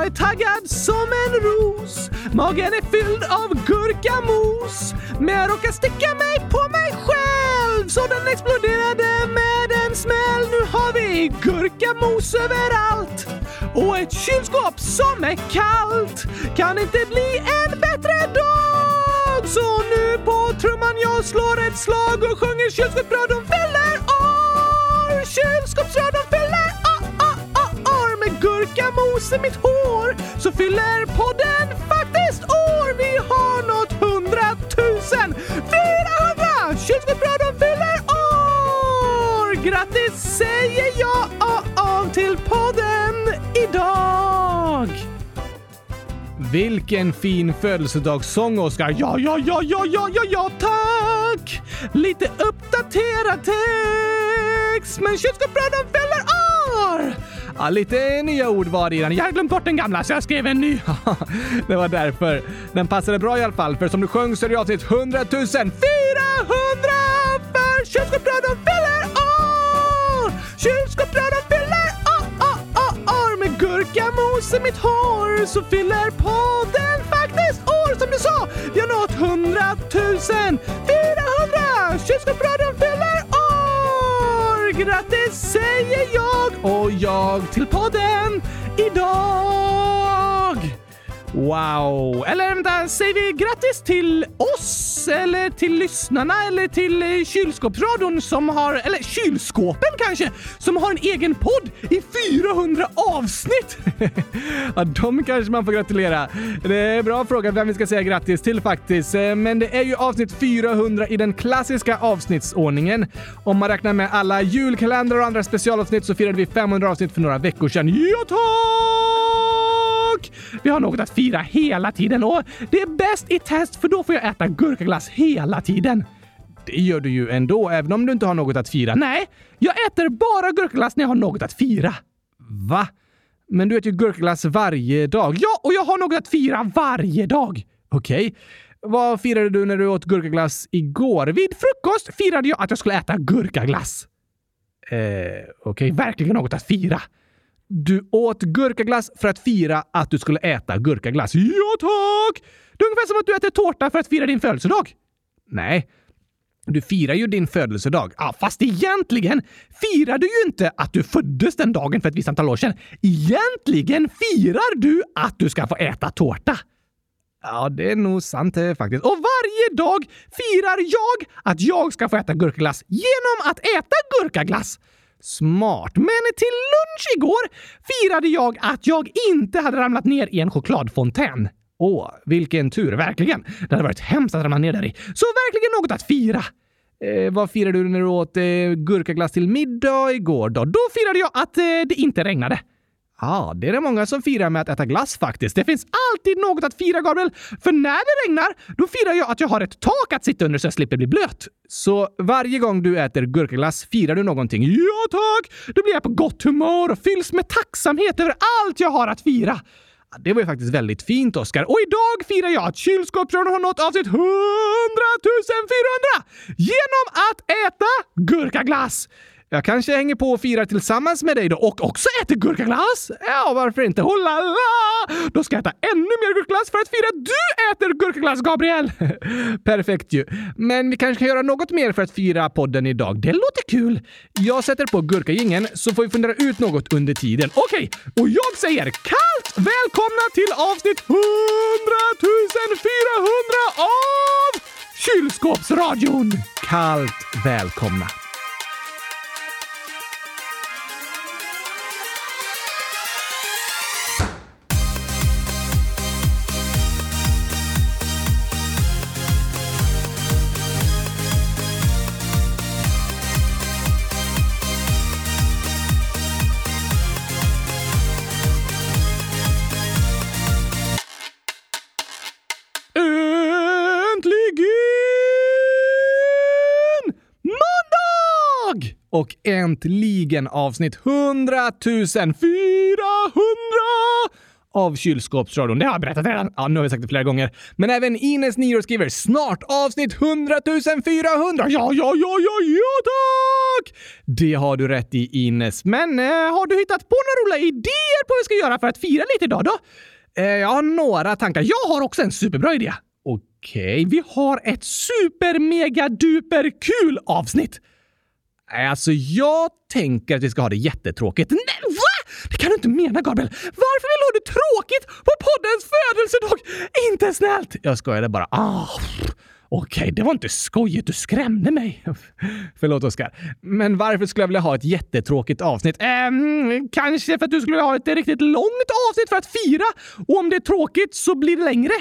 Jag är taggad som en ros. Magen är fylld av gurkamos. Men jag råkar sticka mig på mig själv så den exploderade med en smäll. Nu har vi gurkamos överallt och ett kylskåp som är kallt. Kan inte bli en bättre dag. Så nu på trumman jag slår ett slag och sjunger kylskåpsbröd, fyller år. Fyller år, Kylskåpsbröd, de år torka gurkamos i mitt hår så fyller podden faktiskt år. Vi har nått hundratusen! 400! Kylskåpsradion fyller år! Grattis säger jag till podden idag! Vilken fin födelsedagssång, Oskar! Ja, ja, ja, ja, ja, ja, ja, tack! Lite uppdaterad text, men kylskåpsradion fyller år! Ja, lite nya ord var det i den. Jag hade glömt bort den gamla så jag skrev en ny. det var därför. Den passade bra i alla fall, för som du sjöng så är det avsnitt 100 000 400 för kylskåpsradion fyller år! Kylskåpsradion fyller år! Med gurkamos i mitt hår så fyller podden faktiskt år som du sa! Vi har nått hundratusen! 400! Kylskåpsradion fyller år! Grattis säger jag och jag till podden idag! Wow! Eller vänta, säger vi grattis till oss? Eller till lyssnarna? Eller till eh, kylskåpsradion som har, eller kylskåpen kanske, som har en egen podd i 400 avsnitt? ja, de kanske man får gratulera. Det är en bra fråga vem vi ska säga grattis till faktiskt. Eh, men det är ju avsnitt 400 i den klassiska avsnittsordningen. Om man räknar med alla julkalendrar och andra specialavsnitt så firade vi 500 avsnitt för några veckor sedan. Ja, tack! Vi har något att fira hela tiden och det är bäst i test för då får jag äta gurkaglass hela tiden. Det gör du ju ändå, även om du inte har något att fira. Nej, jag äter bara gurkaglass när jag har något att fira. Va? Men du äter ju gurkaglass varje dag. Ja, och jag har något att fira varje dag. Okej. Okay. Vad firade du när du åt gurkaglass igår? Vid frukost firade jag att jag skulle äta gurkaglass. Eh, Okej, okay. verkligen något att fira. Du åt gurkaglass för att fira att du skulle äta gurkaglass. Ja, tack! Det är ungefär som att du äter tårta för att fira din födelsedag. Nej, du firar ju din födelsedag. Ja, fast egentligen firar du ju inte att du föddes den dagen för ett visst antal år sedan. Egentligen firar du att du ska få äta tårta. Ja, det är nog sant eh, faktiskt. Och varje dag firar jag att jag ska få äta gurkaglass genom att äta gurkaglass. Smart. Men till lunch igår firade jag att jag inte hade ramlat ner i en chokladfontän. Åh, vilken tur, verkligen. Det hade varit hemskt att ramla ner där i. Så verkligen något att fira. Eh, vad firade du när du åt eh, gurkaglass till middag igår då? Då firade jag att eh, det inte regnade. Ja, det är det många som firar med att äta glass faktiskt. Det finns alltid något att fira, Gabriel. För när det regnar, då firar jag att jag har ett tak att sitta under så jag slipper bli blöt. Så varje gång du äter gurkaglass firar du någonting? Ja, tack! Då blir jag på gott humör och fylls med tacksamhet över allt jag har att fira. Det var ju faktiskt väldigt fint, Oskar. Och idag firar jag att kylskåpsradion har nått avsnitt 100 400 genom att äta gurkaglass. Jag kanske hänger på och firar tillsammans med dig då och också äter gurkaglass? Ja, varför inte? Oh la la! Då ska jag äta ännu mer gurkaglass för att fira att du äter gurkaglass, Gabriel! Perfekt ju. Men vi kanske kan göra något mer för att fira podden idag. Det låter kul! Jag sätter på gurkagingen så får vi fundera ut något under tiden. Okej, okay. och jag säger kallt välkomna till avsnitt 100 400 av Kylskåpsradion! Kallt välkomna! Och äntligen avsnitt 100 400 av kylskåpsradion. Det har jag berättat redan. Ja, nu har vi sagt det flera gånger. Men även Ines Niro skriver snart avsnitt 100 400. Ja, ja, ja, ja, ja tack! Det har du rätt i Ines. Men eh, har du hittat på några roliga idéer på vad vi ska göra för att fira lite idag då? Eh, jag har några tankar. Jag har också en superbra idé. Okej, vi har ett super mega duper kul avsnitt. Alltså, jag tänker att vi ska ha det jättetråkigt. Nej, va? Det kan du inte mena, Gabriel. Varför vill du ha det tråkigt på poddens födelsedag? Inte snällt! Jag skojade bara. Ah, Okej, okay, det var inte skojigt. Du skrämde mig. Förlåt, Oskar. Men varför skulle jag vilja ha ett jättetråkigt avsnitt? Ähm, kanske för att du skulle vilja ha ett riktigt långt avsnitt för att fira. Och om det är tråkigt så blir det längre.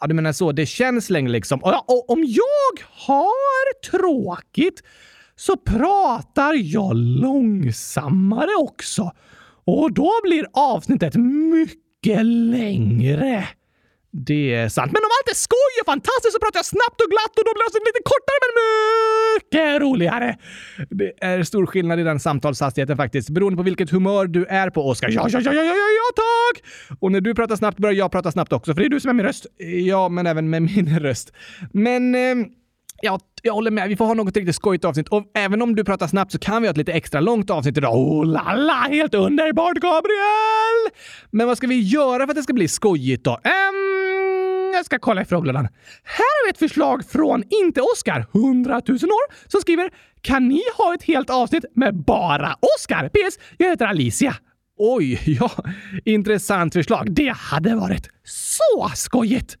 Ja, du menar så. Det känns längre liksom. Och, och om jag har tråkigt så pratar jag långsammare också. Och då blir avsnittet mycket längre. Det är sant. Men om allt är skoj och fantastiskt så pratar jag snabbt och glatt och då blir det lite kortare men mycket roligare. Det är stor skillnad i den samtalshastigheten faktiskt, beroende på vilket humör du är på, Oskar. Ja, ja, ja, ja, ja, ja, tack! Och när du pratar snabbt börjar jag prata snabbt också, för det är du som är min röst. Ja, men även med min röst. Men... Eh, Ja, jag håller med. Vi får ha något riktigt skojigt avsnitt. Och även om du pratar snabbt så kan vi ha ett lite extra långt avsnitt idag. Oh la la! Helt underbart, Gabriel! Men vad ska vi göra för att det ska bli skojigt då? Um, jag ska kolla i frågelådan. Här har vi ett förslag från Inte Oskar, 100 000 år, som skriver “Kan ni ha ett helt avsnitt med bara Oskar? PS. Jag heter Alicia.” Oj, ja, intressant förslag. Det hade varit så skojigt!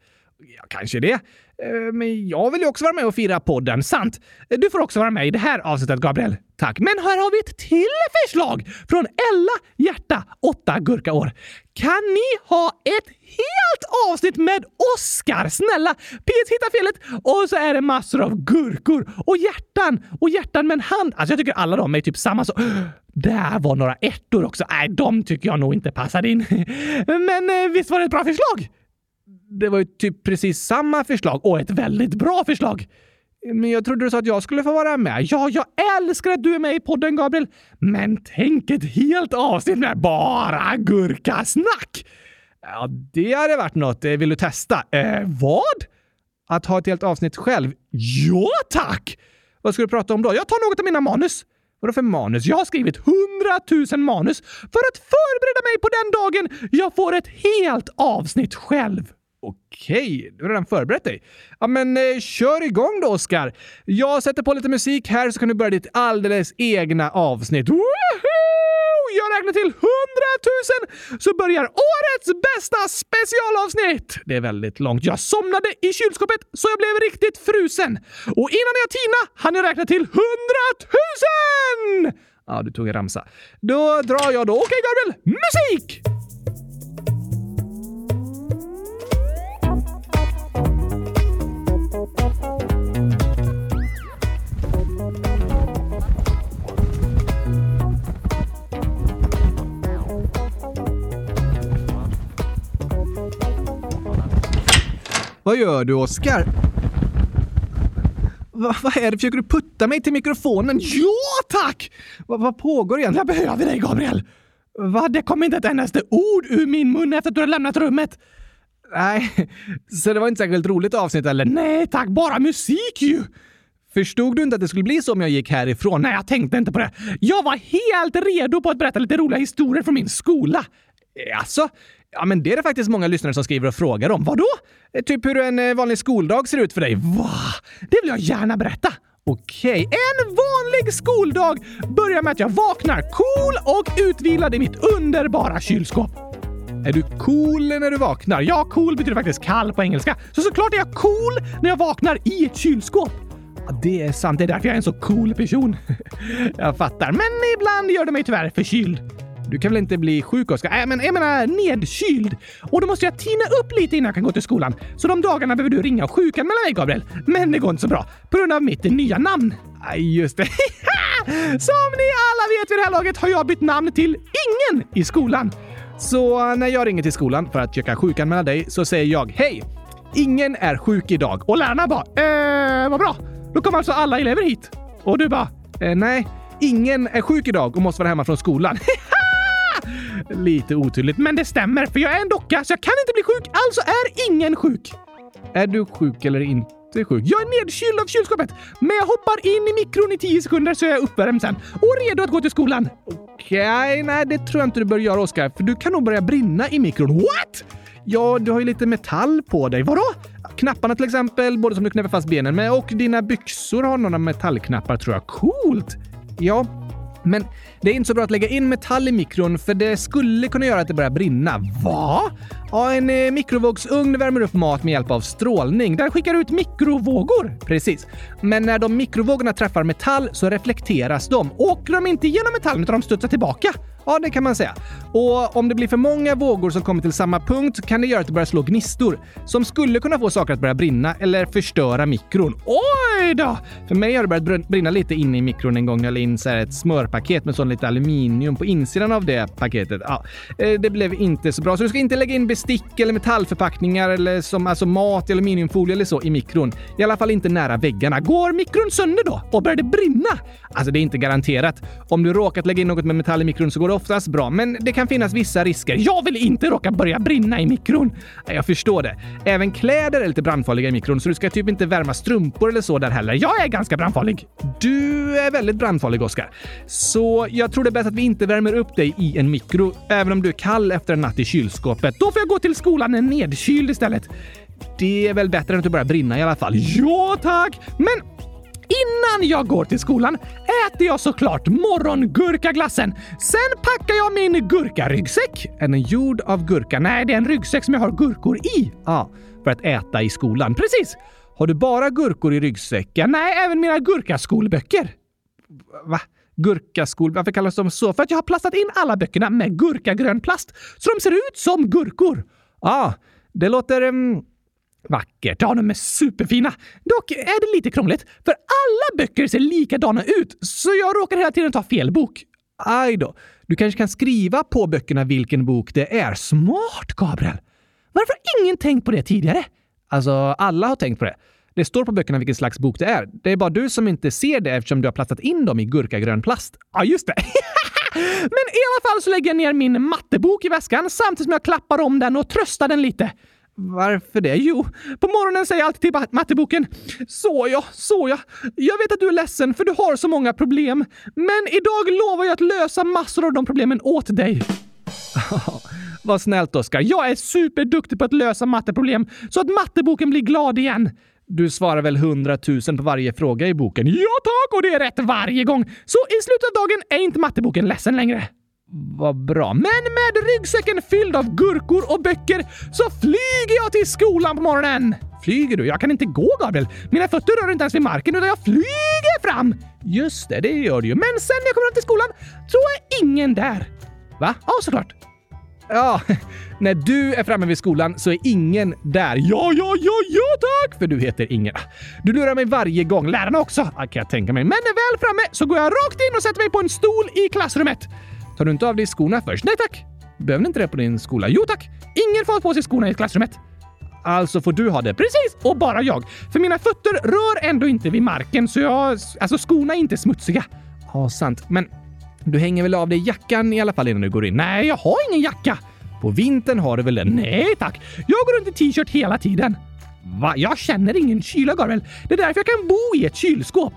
Ja, kanske det. Eh, men jag vill ju också vara med och fira podden, sant? Eh, du får också vara med i det här avsnittet, Gabriel. Tack. Men här har vi ett till förslag från Ella Hjärta, 8 gurkaår. Kan ni ha ett helt avsnitt med Oscar? Snälla! PS hitta felet och så är det massor av gurkor och hjärtan och hjärtan med en hand. Alltså jag tycker alla de är typ samma så. Där var några ettor också. Nej, de tycker jag nog inte passade in. Men eh, visst var det ett bra förslag? Det var ju typ precis samma förslag och ett väldigt bra förslag. Men jag trodde du sa att jag skulle få vara med. Ja, jag älskar att du är med i podden, Gabriel. Men tänk ett helt avsnitt med bara gurkasnack! Ja, det hade varit något. Eh, vill du testa? Eh, vad? Att ha ett helt avsnitt själv? Ja, tack! Vad ska du prata om då? Jag tar något av mina manus. Vadå för manus? Jag har skrivit hundratusen manus för att förbereda mig på den dagen jag får ett helt avsnitt själv. Okej, du har redan förberett dig. Ja, men eh, kör igång då, Oskar. Jag sätter på lite musik här så kan du börja ditt alldeles egna avsnitt. Woohoo! Jag räknar till hundratusen så börjar årets bästa specialavsnitt. Det är väldigt långt. Jag somnade i kylskåpet så jag blev riktigt frusen. Och innan jag tina hann jag räkna till hundratusen! Ja, du tog en ramsa. Då drar jag då. Okej, Gabriel. Musik! Vad gör du, Oskar? Va, vad är det? Försöker du putta mig till mikrofonen? Ja, tack! Va, vad pågår egentligen? Jag behöver dig, Gabriel! Va? Det kom inte ett endaste ord ur min mun efter att du hade lämnat rummet. Nej, så det var inte särskilt roligt avsnitt eller? Nej tack, bara musik ju! Förstod du inte att det skulle bli så om jag gick härifrån? Nej, jag tänkte inte på det. Jag var helt redo på att berätta lite roliga historier från min skola. Alltså, Ja, men det är det faktiskt många lyssnare som skriver och frågar om. Vadå? Eh, typ hur en eh, vanlig skoldag ser ut för dig. Va? Det vill jag gärna berätta. Okej, en vanlig skoldag börjar med att jag vaknar cool och utvilad i mitt underbara kylskåp. Är du cool när du vaknar? Ja, cool betyder faktiskt kall på engelska. Så såklart är jag cool när jag vaknar i ett kylskåp. Ja, det är sant. Det är därför jag är en så cool person. jag fattar. Men ibland gör det mig tyvärr förkyld. Du kan väl inte bli sjuk, Oskar? Äh, men jag menar nedkyld. Och då måste jag tina upp lite innan jag kan gå till skolan. Så de dagarna behöver du ringa och sjukanmäla mig, Gabriel. Men det går inte så bra på grund av mitt nya namn. Aj, just det. Som ni alla vet vid det här laget har jag bytt namn till Ingen i skolan. Så eh, när jag ringer till skolan för att jag kan sjukanmäla dig så säger jag Hej! Ingen är sjuk idag. Och lärarna bara eh, vad bra. Då kommer alltså alla elever hit. Och du bara eh, nej, ingen är sjuk idag och måste vara hemma från skolan. Lite otydligt, men det stämmer för jag är en docka så jag kan inte bli sjuk, alltså är ingen sjuk. Är du sjuk eller inte sjuk? Jag är nedkyld av kylskåpet, men jag hoppar in i mikron i 10 sekunder så jag är uppvärmd sen och redo att gå till skolan. Okej, okay, nej det tror jag inte du bör göra Oskar, för du kan nog börja brinna i mikron. What? Ja, du har ju lite metall på dig. Vadå? Knapparna till exempel, både som du knäpper fast benen med och dina byxor har några metallknappar tror jag. Coolt! Ja, men det är inte så bra att lägga in metall i mikron för det skulle kunna göra att det börjar brinna. Va? Ja, en eh, mikrovågsugn värmer upp mat med hjälp av strålning. Den skickar ut mikrovågor. Precis. Men när de mikrovågorna träffar metall så reflekteras de. Åker de inte genom metallen utan de studsar tillbaka. Ja, det kan man säga. Och om det blir för många vågor som kommer till samma punkt kan det göra att det börjar slå gnistor som skulle kunna få saker att börja brinna eller förstöra mikron. Oj då! För mig har det börjat brinna lite inne i mikron en gång när jag la in så ett paket med sån lite aluminium på insidan av det paketet. Ja, eh, det blev inte så bra, så du ska inte lägga in bestick eller metallförpackningar eller som alltså mat, aluminiumfolie eller så i mikron. I alla fall inte nära väggarna. Går mikron sönder då och börjar det brinna? Alltså, det är inte garanterat. Om du råkat lägga in något med metall i mikron så går det oftast bra, men det kan finnas vissa risker. Jag vill inte råka börja brinna i mikron. Jag förstår det. Även kläder är lite brandfarliga i mikron, så du ska typ inte värma strumpor eller så där heller. Jag är ganska brandfarlig. Du är väldigt brandfarlig, Oskar. Så jag tror det är bäst att vi inte värmer upp dig i en mikro, även om du är kall efter en natt i kylskåpet. Då får jag gå till skolan nedkyld istället. Det är väl bättre än att du börjar brinna i alla fall. Ja, tack! Men Innan jag går till skolan äter jag såklart morgongurkaglassen. Sen packar jag min gurkaryggsäck. Är den gjord av gurka? Nej, det är en ryggsäck som jag har gurkor i. Ja, för att äta i skolan. Precis! Har du bara gurkor i ryggsäcken? Nej, även mina gurkaskolböcker. Va? Gurkaskol... Varför kallas de så? För att jag har plastat in alla böckerna med gurkagrön plast, så de ser ut som gurkor. Ja, ah, det låter... Um Vackert. Ja, de är superfina. Dock är det lite krångligt, för alla böcker ser likadana ut, så jag råkar hela tiden ta fel bok. Aj då. Du kanske kan skriva på böckerna vilken bok det är. Smart, Gabriel! Varför har ingen tänkt på det tidigare? Alltså, alla har tänkt på det. Det står på böckerna vilken slags bok det är. Det är bara du som inte ser det eftersom du har plastat in dem i gurkagrön plast. Ja, just det. Men i alla fall så lägger jag ner min mattebok i väskan samtidigt som jag klappar om den och tröstar den lite. Varför det? Jo, på morgonen säger jag alltid till matteboken Så ja, så ja. Jag vet att du är ledsen för du har så många problem. Men idag lovar jag att lösa massor av de problemen åt dig. Vad snällt Oskar. Jag är superduktig på att lösa matteproblem så att matteboken blir glad igen. Du svarar väl hundratusen på varje fråga i boken? Ja tack, och det är rätt varje gång. Så i slutet av dagen är inte matteboken ledsen längre. Vad bra. Men med ryggsäcken fylld av gurkor och böcker så flyger jag till skolan på morgonen. Flyger du? Jag kan inte gå, Gabriel. Mina fötter rör inte ens vid marken utan jag flyger fram. Just det, det gör du ju. Men sen när jag kommer fram till skolan så är ingen där. Va? Ja, såklart. Ja, när du är framme vid skolan så är ingen där. Ja, ja, ja, ja tack! För du heter Inger. Du lurar mig varje gång. Lärarna också, ah, kan jag tänka mig. Men när väl framme så går jag rakt in och sätter mig på en stol i klassrummet. Tar du inte av dig skorna först? Nej tack! Behöver ni inte det på din skola? Jo tack! Ingen får ha på sig skorna i klassrummet. Alltså får du ha det. Precis! Och bara jag. För mina fötter rör ändå inte vid marken, så jag... Alltså skorna är inte smutsiga. Ja, sant. Men du hänger väl av dig jackan i alla fall innan du går in? Nej, jag har ingen jacka. På vintern har du väl det? Nej tack. Jag går runt i t-shirt hela tiden. Va? Jag känner ingen kyla, Gabriel. Det är därför jag kan bo i ett kylskåp.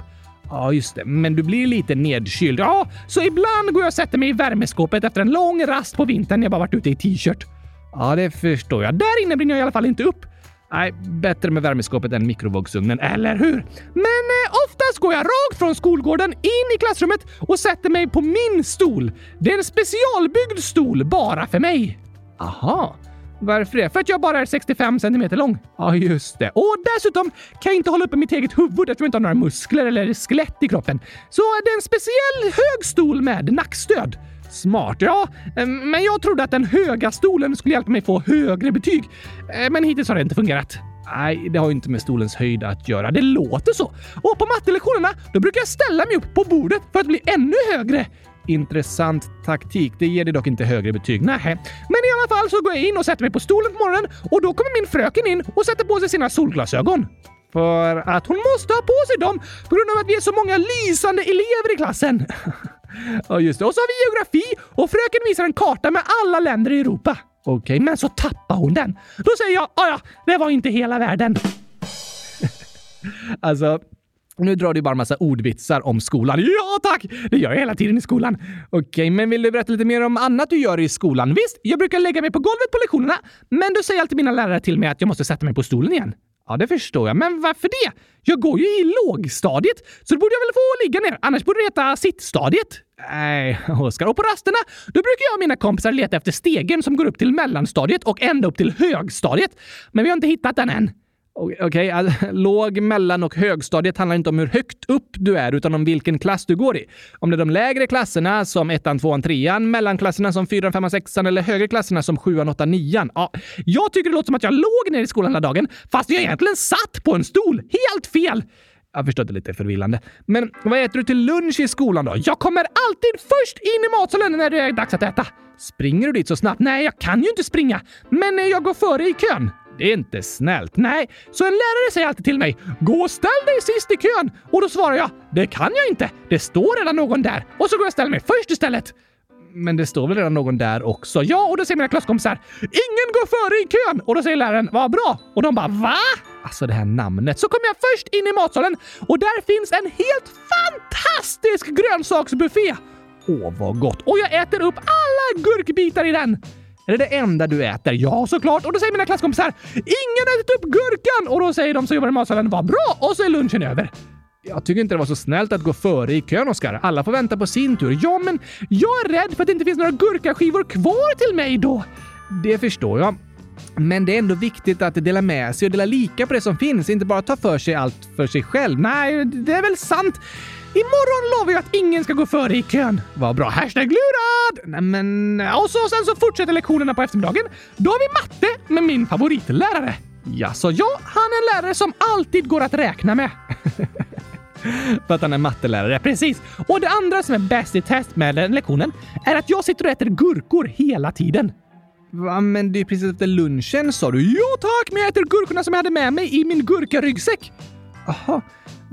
Ja, just det. Men du blir lite nedkyld. Ja, så ibland går jag och sätter mig i värmeskåpet efter en lång rast på vintern när jag bara varit ute i t-shirt. Ja, det förstår jag. Där inne brinner jag i alla fall inte upp. Nej, bättre med värmeskåpet än mikrovågsugnen, eller hur? Men eh, oftast går jag rakt från skolgården in i klassrummet och sätter mig på min stol. Det är en specialbyggd stol bara för mig. Aha. Varför det? För att jag bara är 65 centimeter lång. Ja, just det. Och dessutom kan jag inte hålla uppe mitt eget huvud eftersom jag inte har några muskler eller skelett i kroppen. Så det är en speciell hög stol med nackstöd. Smart, ja. Eh, men jag trodde att den höga stolen skulle hjälpa mig få högre betyg. Eh, men hittills har det inte fungerat. Nej, det har ju inte med stolens höjd att göra. Det låter så. Och på mattelektionerna, då brukar jag ställa mig upp på bordet för att bli ännu högre. Intressant taktik. Det ger dig dock inte högre betyg. Nej. Men i alla fall så går jag in och sätter mig på stolen på morgonen och då kommer min fröken in och sätter på sig sina solglasögon. För att hon måste ha på sig dem på grund av att vi är så många lysande elever i klassen. Ja, just det. Och så har vi geografi och fröken visar en karta med alla länder i Europa. Okej, men så tappar hon den. Då säger jag, ah, ja, det var inte hela världen. alltså, nu drar du bara massa ordvitsar om skolan. Ja, tack! Det gör jag hela tiden i skolan. Okej, men vill du berätta lite mer om annat du gör i skolan? Visst, jag brukar lägga mig på golvet på lektionerna, men då säger alltid mina lärare till mig att jag måste sätta mig på stolen igen. Ja, det förstår jag. Men varför det? Jag går ju i lågstadiet, så då borde jag väl få ligga ner. Annars borde det heta sittstadiet. Nej, Oskar. Och på rasterna, då brukar jag och mina kompisar leta efter stegen som går upp till mellanstadiet och ända upp till högstadiet. Men vi har inte hittat den än. Okej, okay, alltså, låg, mellan och högstadiet handlar inte om hur högt upp du är, utan om vilken klass du går i. Om det är de lägre klasserna som ettan, tvåan, trean, mellanklasserna som fyran, femman, sexan eller högre klasserna som sjuan, åttan, nian. Ja, jag tycker det låter som att jag låg ner i skolan hela dagen, fast jag egentligen satt på en stol. Helt fel! Jag förstår att det är lite förvillande. Men vad äter du till lunch i skolan då? Jag kommer alltid först in i matsalen när det är dags att äta. Springer du dit så snabbt? Nej, jag kan ju inte springa. Men jag går före i kön. Det är inte snällt. Nej, så en lärare säger alltid till mig “Gå och ställ dig sist i kön” och då svarar jag “Det kan jag inte. Det står redan någon där” och så går jag och ställer mig först istället. Men det står väl redan någon där också? Ja, och då säger mina klasskompisar “Ingen går före i kön” och då säger läraren “Vad bra” och de bara “Va?” Alltså det här namnet. Så kommer jag först in i matsalen och där finns en helt fantastisk grönsaksbuffé. Åh, vad gott! Och jag äter upp alla gurkbitar i den. Är det det enda du äter? Ja, såklart. Och då säger mina klasskompisar “Ingen har ätit upp gurkan!” och då säger de som jobbar i matsalen “Vad bra!” och så är lunchen över. Jag tycker inte det var så snällt att gå före i kön, Oskar. Alla får vänta på sin tur. Ja, men jag är rädd för att det inte finns några gurkaskivor kvar till mig då. Det förstår jag. Men det är ändå viktigt att dela med sig och dela lika på det som finns, inte bara ta för sig allt för sig själv. Nej, det är väl sant. Imorgon lovar jag att ingen ska gå före i kön. Vad bra. Hashtag lurad! Nämen... Eh, och så, sen så fortsätter lektionerna på eftermiddagen. Då har vi matte med min favoritlärare. Ja, så ja, han är en lärare som alltid går att räkna med. För att han är mattelärare, precis. Och det andra som är bäst i test med den lektionen är att jag sitter och äter gurkor hela tiden. Va, men det är precis efter lunchen sa du. Ja tack, men jag äter gurkorna som jag hade med mig i min gurkaryggsäck. Jaha,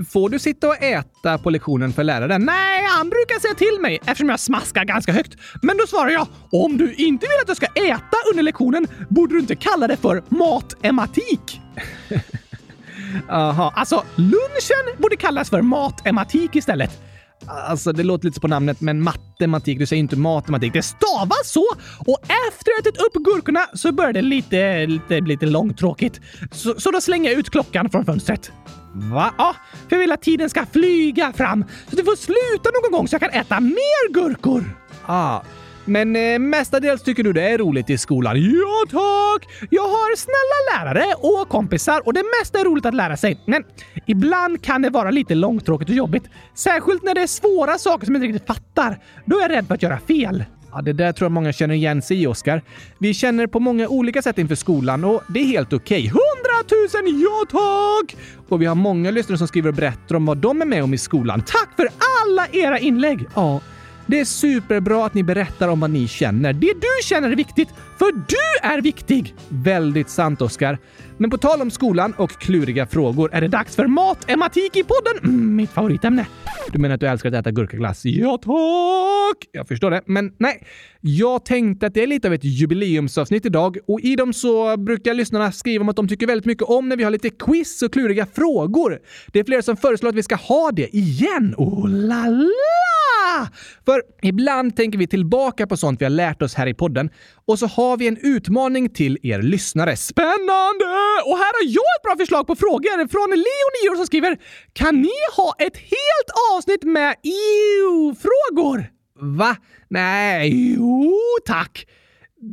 Får du sitta och äta på lektionen för läraren? Nej, han brukar säga till mig eftersom jag smaskar ganska högt. Men då svarar jag, om du inte vill att jag ska äta under lektionen borde du inte kalla det för matematik. Jaha, alltså lunchen borde kallas för matematik istället. Alltså, det låter lite på namnet, men matematik, du säger inte matematik. Det stavas så! Och efter att jag ätit upp gurkorna så börjar det lite, lite, lite långtråkigt. Så, så då slänger jag ut klockan från fönstret. Va? Ja, för jag vill att tiden ska flyga fram så du får sluta någon gång så jag kan äta mer gurkor. Ah, men eh, mestadels tycker du det är roligt i skolan? Ja tack! Jag har snälla lärare och kompisar och det mesta är roligt att lära sig. Men ibland kan det vara lite långtråkigt och jobbigt. Särskilt när det är svåra saker som jag inte riktigt fattar. Då är jag rädd för att göra fel. Ja, det där tror jag många känner igen sig i, Oskar. Vi känner på många olika sätt inför skolan och det är helt okej. Okay. Hundratusen ja tack! Och vi har många lyssnare som skriver och berättar om vad de är med om i skolan. Tack för alla era inlägg! Ja, det är superbra att ni berättar om vad ni känner. Det du känner är viktigt, för du är viktig! Väldigt sant, Oskar. Men på tal om skolan och kluriga frågor är det dags för matematik i podden. Mm, mitt favoritämne. Du menar att du älskar att äta gurkaglass? Ja, tack! Jag förstår det, men nej. Jag tänkte att det är lite av ett jubileumsavsnitt idag och i dem så brukar lyssnarna skriva om att de tycker väldigt mycket om när vi har lite quiz och kluriga frågor. Det är flera som föreslår att vi ska ha det igen. Oh la la! För ibland tänker vi tillbaka på sånt vi har lärt oss här i podden och så har vi en utmaning till er lyssnare. Spännande! Och här har jag ett bra förslag på frågor från Leo, 9 som skriver “Kan ni ha ett helt avsnitt med EU-frågor?” Va? Nej, jo tack!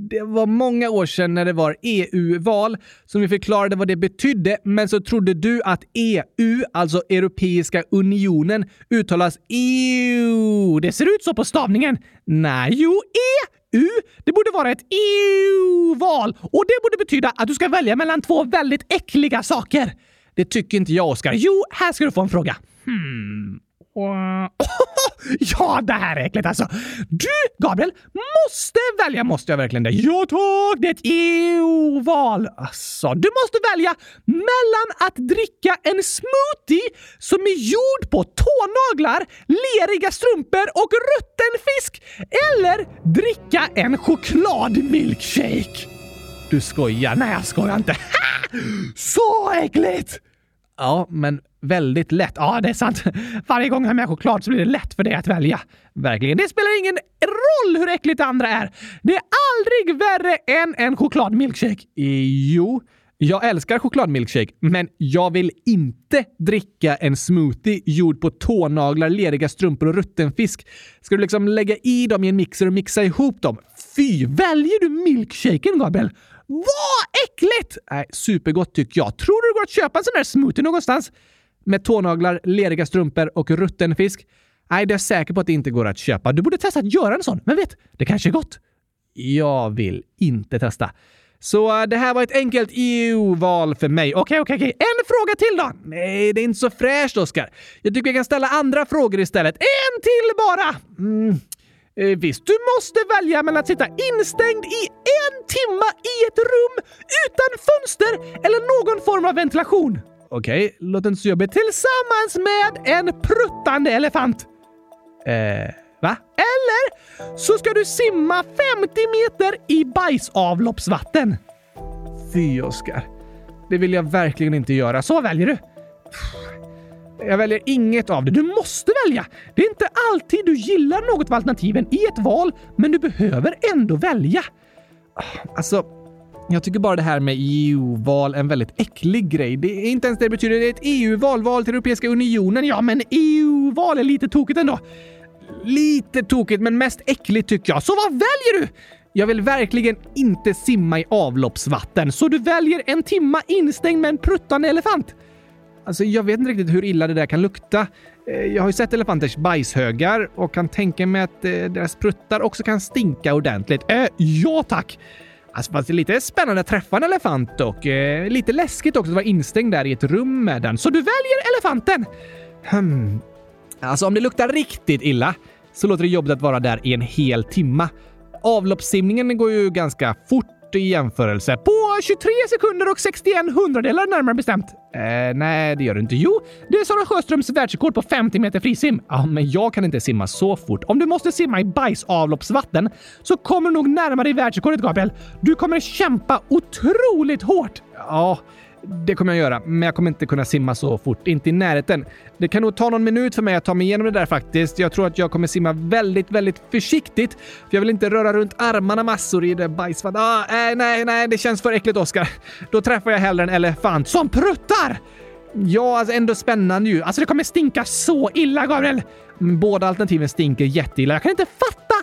Det var många år sedan när det var EU-val som vi förklarade vad det betydde, men så trodde du att EU, alltså Europeiska unionen, uttalas EU. Det ser ut så på stavningen. Nej, jo, EU. Det borde vara ett EU-val och det borde betyda att du ska välja mellan två väldigt äckliga saker. Det tycker inte jag, Oskar. Jo, här ska du få en fråga. Hmm. Ja, det här är äckligt alltså. Du, Gabriel, måste välja. Måste jag verkligen det? Ja tack! Det är ett EU-val. Alltså, du måste välja mellan att dricka en smoothie som är gjord på tånaglar, leriga strumpor och rutten fisk eller dricka en chokladmilkshake. Du skojar? Nej, jag skojar inte. Så äckligt! Ja, men väldigt lätt. Ja, det är sant. Varje gång jag har med choklad så blir det lätt för dig att välja. Verkligen. Det spelar ingen roll hur äckligt det andra är. Det är aldrig värre än en chokladmilkshake. Jo, jag älskar chokladmilkshake, men jag vill inte dricka en smoothie gjord på tånaglar, leriga strumpor och rutten fisk. Ska du liksom lägga i dem i en mixer och mixa ihop dem? Fy! Väljer du milkshaken, Gabriel? Vad äckligt! Nej, supergott tycker jag. Tror du det går att köpa en sån där smoothie någonstans? Med tånaglar, leriga strumpor och rutten fisk? Nej, det är jag säker på att det inte går att köpa. Du borde testa att göra en sån. Men vet, det kanske är gott. Jag vill inte testa. Så eh, det här var ett enkelt EU-val för mig. Okej, okej, okej. En fråga till då! Nej, det är inte så fräscht, Oskar. Jag tycker jag kan ställa andra frågor istället. En till bara! Mm. Eh, visst, du måste välja mellan att sitta instängd i en timme i ett rum utan fönster eller någon form av ventilation. Okej, okay, låter inte så jobbigt. Tillsammans med en pruttande elefant. Eh, va? Eller så ska du simma 50 meter i bajsavloppsvatten. Fy, Oskar. Det vill jag verkligen inte göra. Så väljer du. Jag väljer inget av det. Du måste välja! Det är inte alltid du gillar något av alternativen i ett val, men du behöver ändå välja. Ah, alltså, jag tycker bara det här med EU-val är en väldigt äcklig grej. Det är inte ens det det betyder. Det är ett EU-val, val till Europeiska unionen. Ja, men EU-val är lite tokigt ändå. Lite tokigt, men mest äckligt tycker jag. Så vad väljer du? Jag vill verkligen inte simma i avloppsvatten, så du väljer en timma instängd med en pruttande elefant. Alltså, jag vet inte riktigt hur illa det där kan lukta. Eh, jag har ju sett elefanters bajshögar och kan tänka mig att eh, deras pruttar också kan stinka ordentligt. Äh, ja tack! Alltså, fast det är lite spännande att träffa en elefant och eh, lite läskigt också att vara instängd där i ett rum med den. Så du väljer elefanten! Hmm. Alltså om det luktar riktigt illa så låter det jobbigt att vara där i en hel timma. Avloppssimningen går ju ganska fort i jämförelse. På 23 sekunder och 61 hundradelar närmare bestämt. Eh, nej, det gör du inte. Jo, det är Sara Sjöströms världsrekord på 50 meter frisim. Ja, men jag kan inte simma så fort. Om du måste simma i bajsavloppsvatten så kommer du nog närmare i världsrekordet, Gabriel. Du kommer kämpa otroligt hårt. Ja, det kommer jag göra, men jag kommer inte kunna simma så fort. Inte i närheten. Det kan nog ta någon minut för mig att ta mig igenom det där faktiskt. Jag tror att jag kommer simma väldigt, väldigt försiktigt. För jag vill inte röra runt armarna massor i det bajsvattnet. Ah, nej, nej, nej, det känns för äckligt, Oskar. Då träffar jag hellre en elefant som pruttar! Ja, alltså ändå spännande ju. Alltså det kommer stinka så illa, Gabriel! Mm, båda alternativen stinker jätteilla. Jag kan inte fatta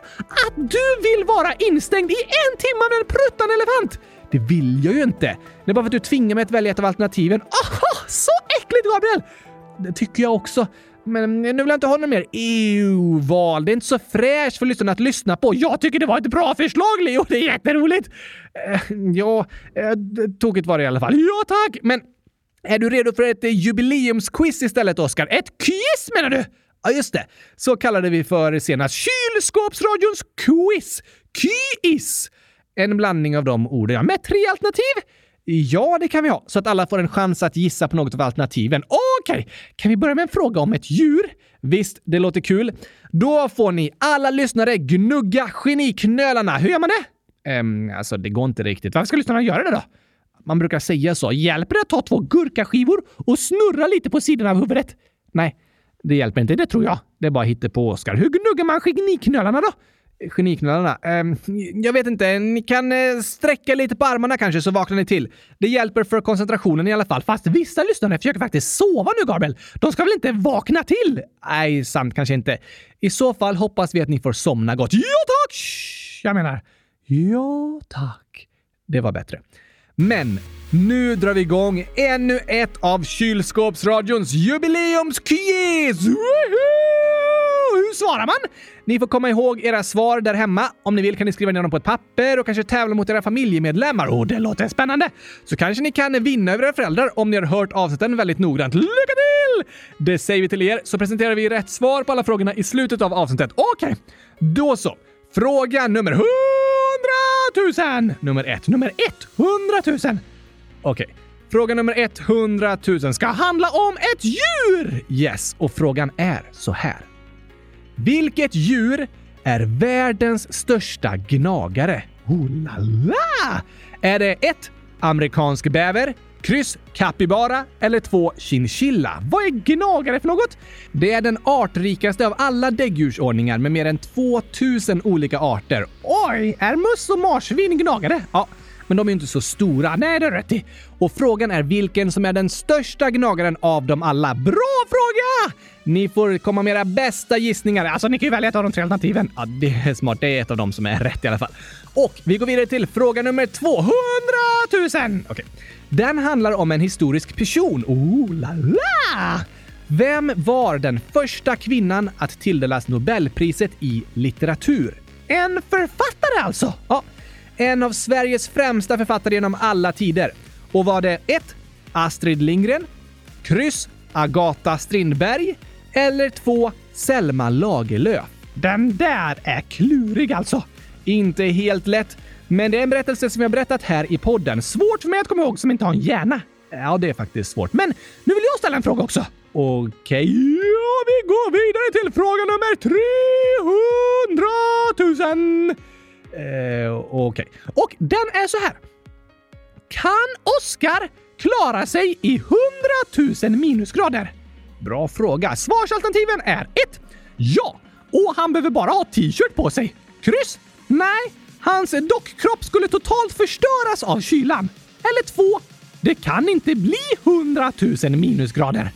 att du vill vara instängd i en timme med en pruttande elefant! Det vill jag ju inte. Det är bara för att du tvingar mig att välja ett av alternativen. Aha! Så äckligt, Gabriel! Det tycker jag också. Men nu vill jag inte ha något mer EU-val. Det är inte så fräscht för lyssnarna att lyssna på. Jag tycker det var ett bra förslag, Leo. Det är jätteroligt. Eh, ja, eh, tokigt var det i alla fall. Ja, tack! Men är du redo för ett jubileumsquiz istället, Oskar? Ett quiz menar du? Ja, just det. Så kallade vi för senast kylskåpsradions quiz. Quiz! En blandning av de orden. Ja, med tre alternativ? Ja, det kan vi ha, så att alla får en chans att gissa på något av alternativen. Okej, okay. kan vi börja med en fråga om ett djur? Visst, det låter kul. Då får ni alla lyssnare gnugga geniknölarna. Hur gör man det? Um, alltså, det går inte riktigt. Varför ska lyssnarna göra det då? Man brukar säga så. Hjälper det att ta två gurkaskivor och snurra lite på sidan av huvudet? Nej, det hjälper inte. Det tror jag. Det är bara på Oskar. Hur gnuggar man geniknölarna då? Geniknölarna? Ehm, jag vet inte. Ni kan eh, sträcka lite på armarna kanske så vaknar ni till. Det hjälper för koncentrationen i alla fall. Fast vissa lyssnare försöker faktiskt sova nu, Gabriel. De ska väl inte vakna till? Nej, sant kanske inte. I så fall hoppas vi att ni får somna gott. Ja, tack! Shh, jag menar, ja, tack. Det var bättre. Men nu drar vi igång ännu ett av Kylskåpsradions jubileumsquiz! Hur svarar man? Ni får komma ihåg era svar där hemma. Om ni vill kan ni skriva ner dem på ett papper och kanske tävla mot era familjemedlemmar. Oh, det låter spännande! Så kanske ni kan vinna över era föräldrar om ni har hört avsnitten väldigt noggrant. Lycka till! till! Det säger vi till er, så presenterar vi rätt svar på alla frågorna i slutet av avsnittet. Okej, okay. då så. Fråga nummer 100 000! Nummer ett. Nummer 100 000! Okej. Okay. Fråga nummer 100 000 ska handla om ett djur! Yes, och frågan är så här. Vilket djur är världens största gnagare? Oh la la! Är det 1. Amerikansk bäver, kryss kapibara eller 2. chinchilla? Vad är gnagare för något? Det är den artrikaste av alla däggdjursordningar med mer än 2000 olika arter. Oj, är möss och marsvin gnagare? Ja, men de är inte så stora. Nej, det är rätt i. Och frågan är vilken som är den största gnagaren av dem alla. Bra fråga! Ni får komma med era bästa gissningar. Alltså, ni kan ju välja ett av de tre alternativen. Ja, det är smart. Det är ett av dem som är rätt i alla fall. Och vi går vidare till fråga nummer 200 000! Okej. Okay. Den handlar om en historisk person. Oh la la! Vem var den första kvinnan att tilldelas Nobelpriset i litteratur? En författare alltså? Ja, en av Sveriges främsta författare genom alla tider. Och var det 1. Astrid Lindgren, kryss Agatha Strindberg eller 2. Selma Lagerlöf? Den där är klurig alltså. Inte helt lätt, men det är en berättelse som jag berättat här i podden. Svårt för mig att komma ihåg som inte har en hjärna. Ja, det är faktiskt svårt. Men nu vill jag ställa en fråga också. Okej, okay. ja, vi går vidare till fråga nummer 300 000. Eh, Okej. Okay. Och den är så här. Kan Oskar klara sig i 100 000 minusgrader? Bra fråga. Svarsalternativen är 1. Ja, och han behöver bara ha t-shirt på sig. Kryss. Nej, hans dockkropp skulle totalt förstöras av kylan. Eller 2. Det kan inte bli 100 000 minusgrader.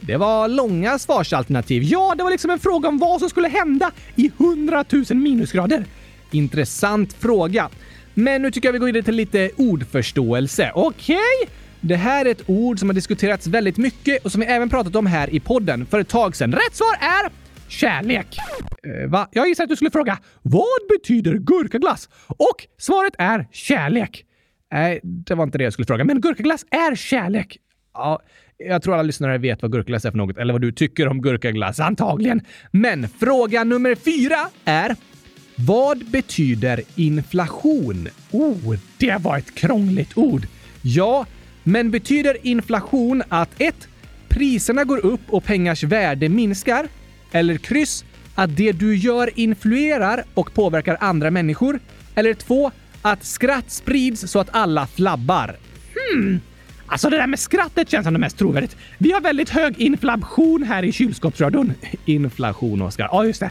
Det var långa svarsalternativ. Ja, det var liksom en fråga om vad som skulle hända i 100 000 minusgrader. Intressant fråga. Men nu tycker jag vi går vidare till lite ordförståelse. Okej? Okay? Det här är ett ord som har diskuterats väldigt mycket och som vi även pratat om här i podden för ett tag sedan. Rätt svar är kärlek. Eh, va? Jag gissade att du skulle fråga vad betyder gurkaglass? Och svaret är kärlek. Nej, det var inte det jag skulle fråga, men gurkaglass är kärlek. Ja, jag tror alla lyssnare vet vad gurkaglass är för något, eller vad du tycker om gurkaglass, antagligen. Men fråga nummer fyra är vad betyder inflation? Oh, det var ett krångligt ord. Ja, men betyder inflation att 1. Priserna går upp och pengars värde minskar? Eller kryss att det du gör influerar och påverkar andra människor? Eller 2. Att skratt sprids så att alla flabbar? Hmm. Alltså det där med skrattet känns som det mest trovärdigt. Vi har väldigt hög inflation här i kylskåpsradion. Inflation, Oskar. Ja, just det.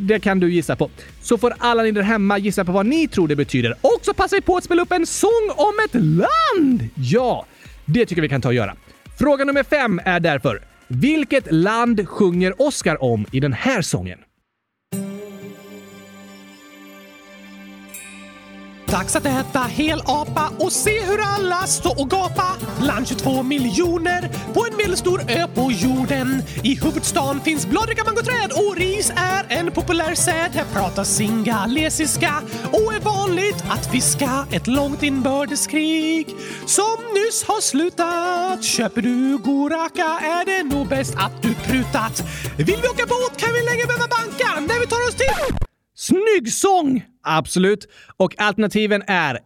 Det kan du gissa på. Så får alla ni där hemma gissa på vad ni tror det betyder. Och så passar vi på att spela upp en sång om ett land! Ja, det tycker vi kan ta och göra. Fråga nummer fem är därför vilket land sjunger Oscar om i den här sången? Dags att äta hel apa och se hur alla står och gapa. Bland 22 miljoner på en medelstor ö på jorden. I huvudstaden finns bladrika mangoträd och ris är en populär säd. Här pratas singalesiska och är vanligt att fiska. Ett långt inbördeskrig som nyss har slutat. Köper du goraka är det nog bäst att du prutat. Vill vi åka båt kan vi länge behöva banka när vi tar oss till Snygg sång! Absolut. Och alternativen är 1.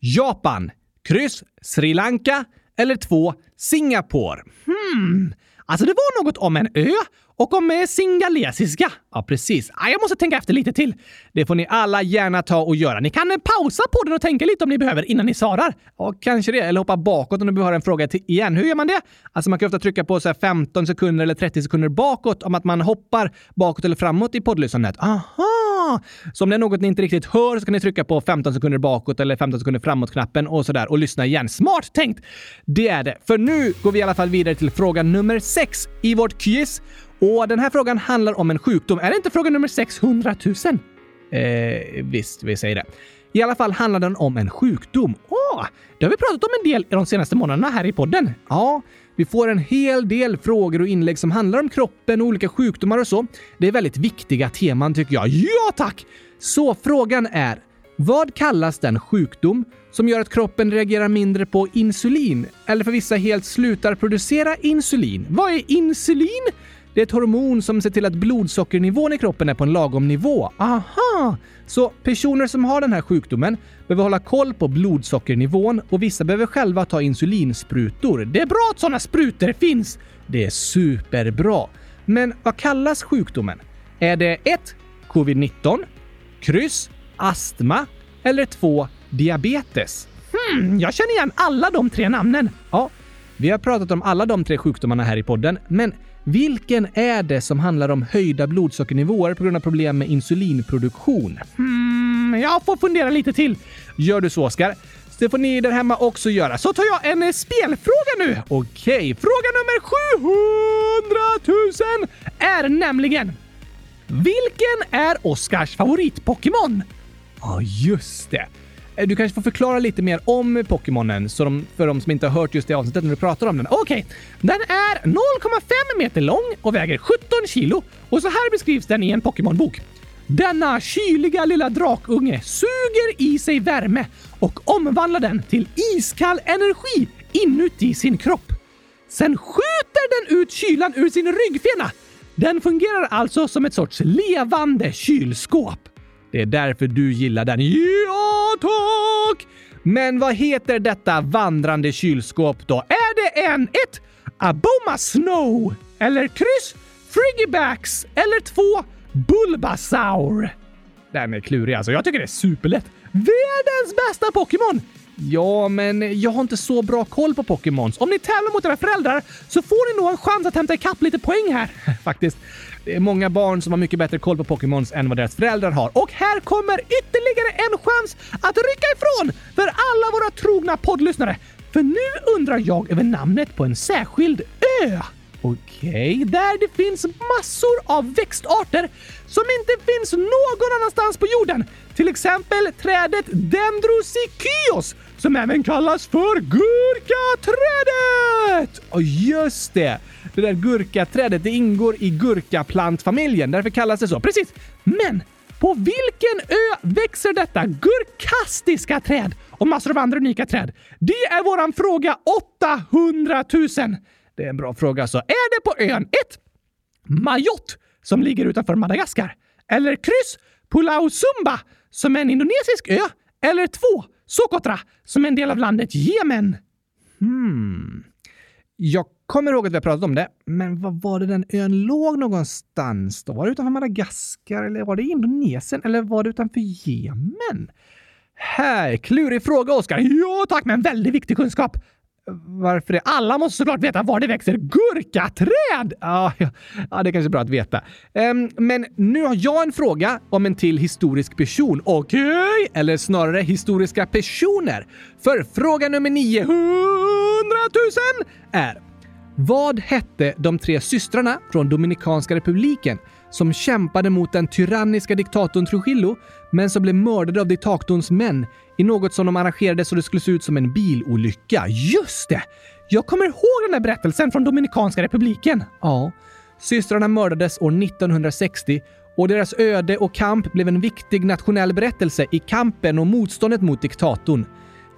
Japan, kryss Sri Lanka eller 2. Singapore. Hmm. Alltså det var något om en ö och om singalesiska. Ja, precis. jag måste tänka efter lite till. Det får ni alla gärna ta och göra. Ni kan pausa på den och tänka lite om ni behöver innan ni svarar. Ja, kanske det. Eller hoppa bakåt om du behöver en fråga till igen. Hur gör man det? Alltså man kan ofta trycka på så 15 sekunder eller 30 sekunder bakåt om att man hoppar bakåt eller framåt i poddlyssnandet. Aha! Så om det är något ni inte riktigt hör så kan ni trycka på 15 sekunder bakåt eller 15 sekunder framåt-knappen och sådär och lyssna igen. Smart tänkt! Det är det. För nu går vi i alla fall vidare till fråga nummer 6 i vårt quiz. Och den här frågan handlar om en sjukdom. Är det inte fråga nummer 600 000? Eh, visst, vi säger det. I alla fall handlar den om en sjukdom. Åh, det har vi pratat om en del i de senaste månaderna här i podden. Ja, vi får en hel del frågor och inlägg som handlar om kroppen och olika sjukdomar och så. Det är väldigt viktiga teman tycker jag. Ja tack! Så frågan är, Vad kallas den sjukdom som gör att kroppen reagerar mindre på insulin eller för vissa helt slutar producera insulin? Vad är insulin? Det är ett hormon som ser till att blodsockernivån i kroppen är på en lagom nivå. Aha! Så personer som har den här sjukdomen behöver hålla koll på blodsockernivån och vissa behöver själva ta insulinsprutor. Det är bra att sådana sprutor finns! Det är superbra. Men vad kallas sjukdomen? Är det 1. Covid-19, kryss, astma eller 2. Diabetes? Hmm, jag känner igen alla de tre namnen. Ja, vi har pratat om alla de tre sjukdomarna här i podden, men vilken är det som handlar om höjda blodsockernivåer på grund av problem med insulinproduktion? Hmm, jag får fundera lite till. Gör du så, Oskar? Det får ni där hemma också göra. Så tar jag en spelfråga nu. Okej, fråga nummer 700 000 är nämligen Vilken är Oskars favorit-Pokémon? Ja, just det. Eh, du kanske får förklara lite mer om Pokémonen så de, för de som inte har hört just det avsnittet när du pratar om den. Okej, okay. den är 0,5 meter lång och väger 17 kilo och så här beskrivs den i en Pokémon-bok. Denna kyliga lilla drakunge suger i sig värme och omvandlar den till iskall energi inuti sin kropp. Sen skjuter den ut kylan ur sin ryggfena. Den fungerar alltså som ett sorts levande kylskåp. Det är därför du gillar den. Ja, tack! Men vad heter detta vandrande kylskåp då? Är det en 1. Aboma Snow eller kryss Friggybacks? eller 2. Bulbasaur? Den är klurig alltså. Jag tycker det är superlätt. Världens bästa Pokémon! Ja, men jag har inte så bra koll på Pokémons. Om ni tävlar mot era föräldrar så får ni nog en chans att hämta ikapp lite poäng här. Faktiskt. Det är många barn som har mycket bättre koll på Pokémons än vad deras föräldrar har. Och här kommer ytterligare en chans att rycka ifrån för alla våra trogna poddlyssnare. För nu undrar jag över namnet på en särskild ö. Okej, okay, där det finns massor av växtarter som inte finns någon annanstans på jorden. Till exempel trädet Dendrosykyos som även kallas för gurkaträdet! Och just det! Det där gurkaträdet det ingår i gurkaplantfamiljen, därför kallas det så. Precis! Men på vilken ö växer detta gurkastiska träd och massor av andra unika träd? Det är våran fråga 800 000. Det är en bra fråga Så Är det på ön 1. Mayotte som ligger utanför Madagaskar? Eller kryss Pulau Sumba som är en indonesisk ö? Eller 2. Socotra som är en del av landet Jemen? Hmm. Jag kommer ihåg att vi har pratat om det, men var var det den ön låg någonstans då? Var det utanför Madagaskar eller var det Indonesien eller var det utanför Jemen? Här, klurig fråga Oskar. Ja tack, men väldigt viktig kunskap. Varför det? Alla måste såklart veta var det växer gurkaträd! Ja, ja, det är kanske är bra att veta. Um, men nu har jag en fråga om en till historisk person. Okej? Okay. Eller snarare historiska personer. För fråga nummer 900 000 är vad hette de tre systrarna från Dominikanska republiken som kämpade mot den tyranniska diktatorn Trujillo men som blev mördade av diktatorns män i något som de arrangerade så det skulle se ut som en bilolycka. Just det! Jag kommer ihåg den där berättelsen från Dominikanska republiken. Ja. Systrarna mördades år 1960 och deras öde och kamp blev en viktig nationell berättelse i kampen och motståndet mot diktatorn.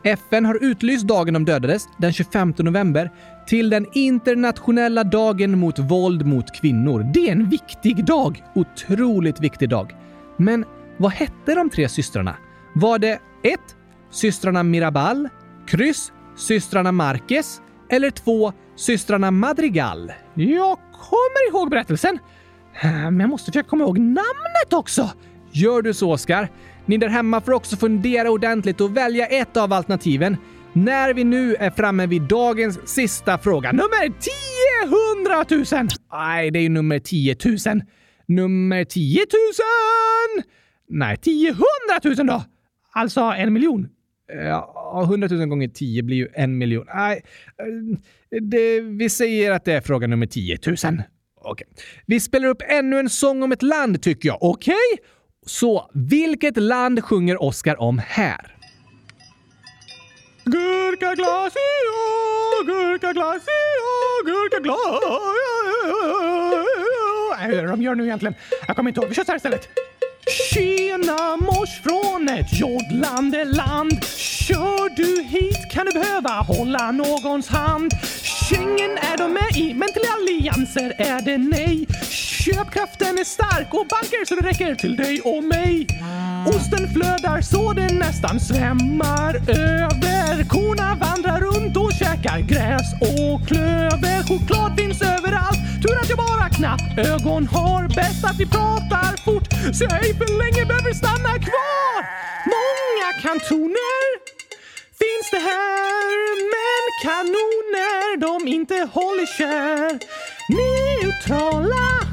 FN har utlyst dagen de dödades, den 25 november, till den internationella dagen mot våld mot kvinnor. Det är en viktig dag. Otroligt viktig dag. Men vad hette de tre systrarna? Var det 1. Systrarna Mirabal, kryss systrarna Marquez eller 2. Systrarna Madrigal? Jag kommer ihåg berättelsen, äh, men jag måste försöka komma ihåg namnet också. Gör du så, Oskar? Ni där hemma får också fundera ordentligt och välja ett av alternativen. När vi nu är framme vid dagens sista fråga. Nummer 10 000! Nej, det är ju nummer 10 000. Nummer 10 000! Nej, 10 000 då! Alltså en miljon. Ja, 100 000 gånger 10 blir ju en miljon. Nej, eh, det, vi säger att det är fråga nummer 10 000. Okej. Okay. Vi spelar upp ännu en sång om ett land tycker jag. Okej? Okay? Så vilket land sjunger Oscar om här? Gurkaglass, ja, gurkaglass, ja, gurkaglass. Vad är det de gör nu egentligen? Jag kommer inte ihåg. Vi kör så här istället. Tjena mors från ett joddlande land. Kör du hit kan du behöva hålla någons hand. Schengen är de med i, men till allianser är det nej. Köpkraften är stark och banker så det räcker till dig och mig. Osten flödar så det nästan svämmar över. Korna vandrar runt och käkar gräs och klöver. Choklad finns överallt. Tur att jag bara knappt ögon har. Bäst att vi pratar fort så jag ej för länge behöver stanna kvar. Många kantoner finns det här men kanoner de inte håller kär. Neutrala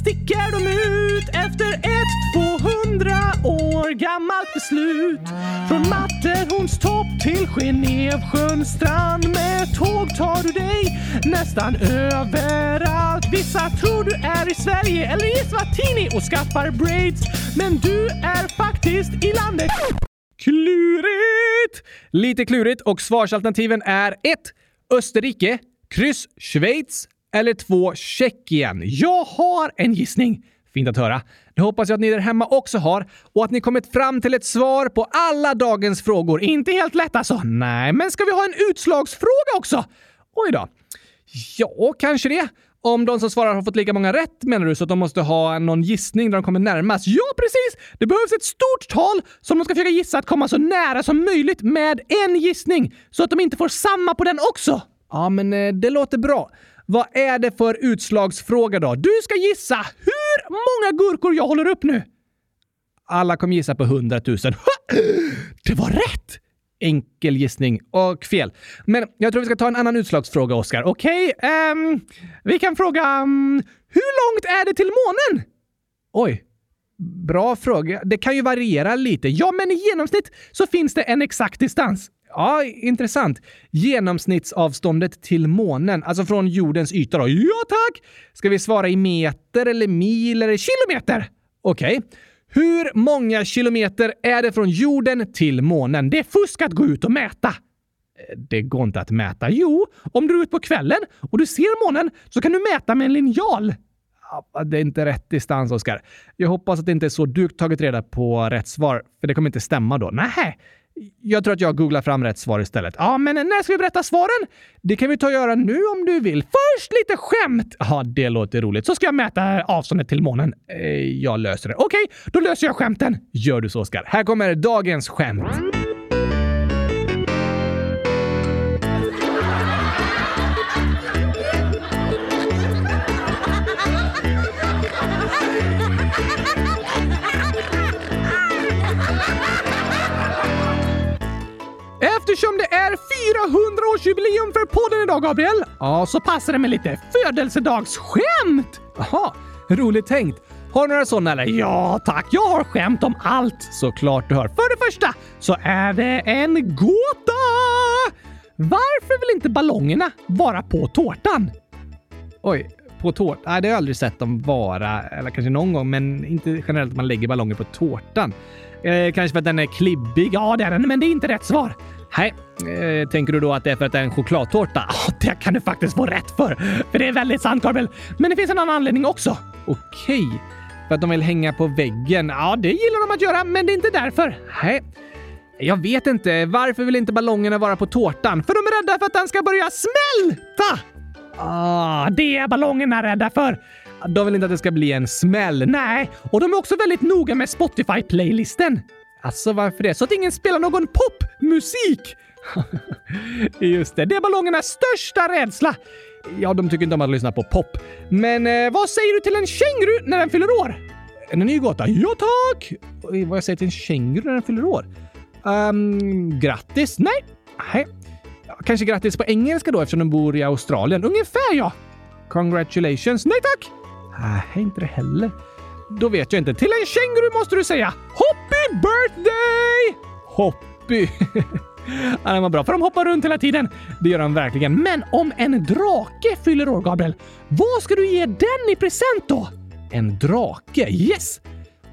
sticker de ut efter ett 200 år gammalt beslut. Från Matterhorns topp till Genevsjöns strand med tåg tar du dig nästan överallt. Vissa tror du är i Sverige eller i Svartini och skaffar braids. Men du är faktiskt i landet Klurigt! Lite klurigt och svarsalternativen är 1. Österrike, kryss Schweiz eller två Tjeckien. Jag har en gissning. Fint att höra. Det hoppas jag att ni där hemma också har och att ni kommit fram till ett svar på alla dagens frågor. Inte helt lätt alltså. Nej, men ska vi ha en utslagsfråga också? Oj då. Ja, kanske det. Om de som svarar har fått lika många rätt menar du så att de måste ha någon gissning där de kommer närmast? Ja, precis! Det behövs ett stort tal som de ska försöka gissa att komma så nära som möjligt med en gissning så att de inte får samma på den också. Ja, men eh, det låter bra. Vad är det för utslagsfråga då? Du ska gissa hur många gurkor jag håller upp nu. Alla kommer gissa på 100 000. Det var rätt! Enkel gissning och fel. Men jag tror vi ska ta en annan utslagsfråga, Oskar. Okej? Okay? Um, vi kan fråga... Um, hur långt är det till månen? Oj. Bra fråga. Det kan ju variera lite. Ja, men i genomsnitt så finns det en exakt distans. Ja, intressant. Genomsnittsavståndet till månen, alltså från jordens yta då. Ja, tack! Ska vi svara i meter eller mil eller kilometer? Okej. Okay. Hur många kilometer är det från jorden till månen? Det är fusk att gå ut och mäta. Eh, det går inte att mäta. Jo, om du är ute på kvällen och du ser månen så kan du mäta med en linjal. Det är inte rätt distans, Oskar. Jag hoppas att det inte är så du tagit reda på rätt svar, för det kommer inte stämma då. Nej, jag tror att jag googlar fram rätt svar istället. Ja, men när ska vi berätta svaren? Det kan vi ta och göra nu om du vill. Först lite skämt! Ja, det låter roligt. Så ska jag mäta avståndet till månen. Eh, jag löser det. Okej, då löser jag skämten. Gör du så, Oskar. Här kommer dagens skämt. Eftersom det är 400-årsjubileum för podden idag, Gabriel, ja, så passar det med lite födelsedagsskämt! Jaha, roligt tänkt. Har du några sådana eller? Ja tack, jag har skämt om allt. Såklart du har. För det första så är det en gåta! Varför vill inte ballongerna vara på tårtan? Oj, på tårtan? Nej, det har jag aldrig sett dem vara. Eller kanske någon gång, men inte generellt att man lägger ballonger på tårtan. Eh, kanske för att den är klibbig? Ja, det är den, men det är inte rätt svar. Nej, eh, tänker du då att det är för att det är en chokladtårta? Det kan du faktiskt få rätt för, för det är väldigt sant Gabriel. Men det finns en annan anledning också. Okej, för att de vill hänga på väggen. Ja, det gillar de att göra, men det är inte därför. Nej. Jag vet inte. Varför vill inte ballongerna vara på tårtan? För de är rädda för att den ska börja smälta! Ah, det är ballongerna rädda för. De vill inte att det ska bli en smäll. Nej, och de är också väldigt noga med Spotify-playlisten. Alltså varför det? Så att ingen spelar någon popmusik! Just det, det är ballongernas största rädsla. Ja, de tycker inte om att lyssna på pop. Men eh, vad säger du till en känguru när den fyller år? En ny gåta? Ja tack! Vad jag säger till en känguru när den fyller år? Um, grattis? Nej. Nej. Kanske grattis på engelska då eftersom de bor i Australien. Ungefär ja! Congratulations? Nej tack! Nej, inte det heller. Då vet jag inte. Till en känguru måste du säga Hoppy birthday! Hoppy. ja, den var bra, för de hoppar runt hela tiden. Det gör de verkligen. Men om en drake fyller år, Gabriel, vad ska du ge den i present då? En drake? Yes!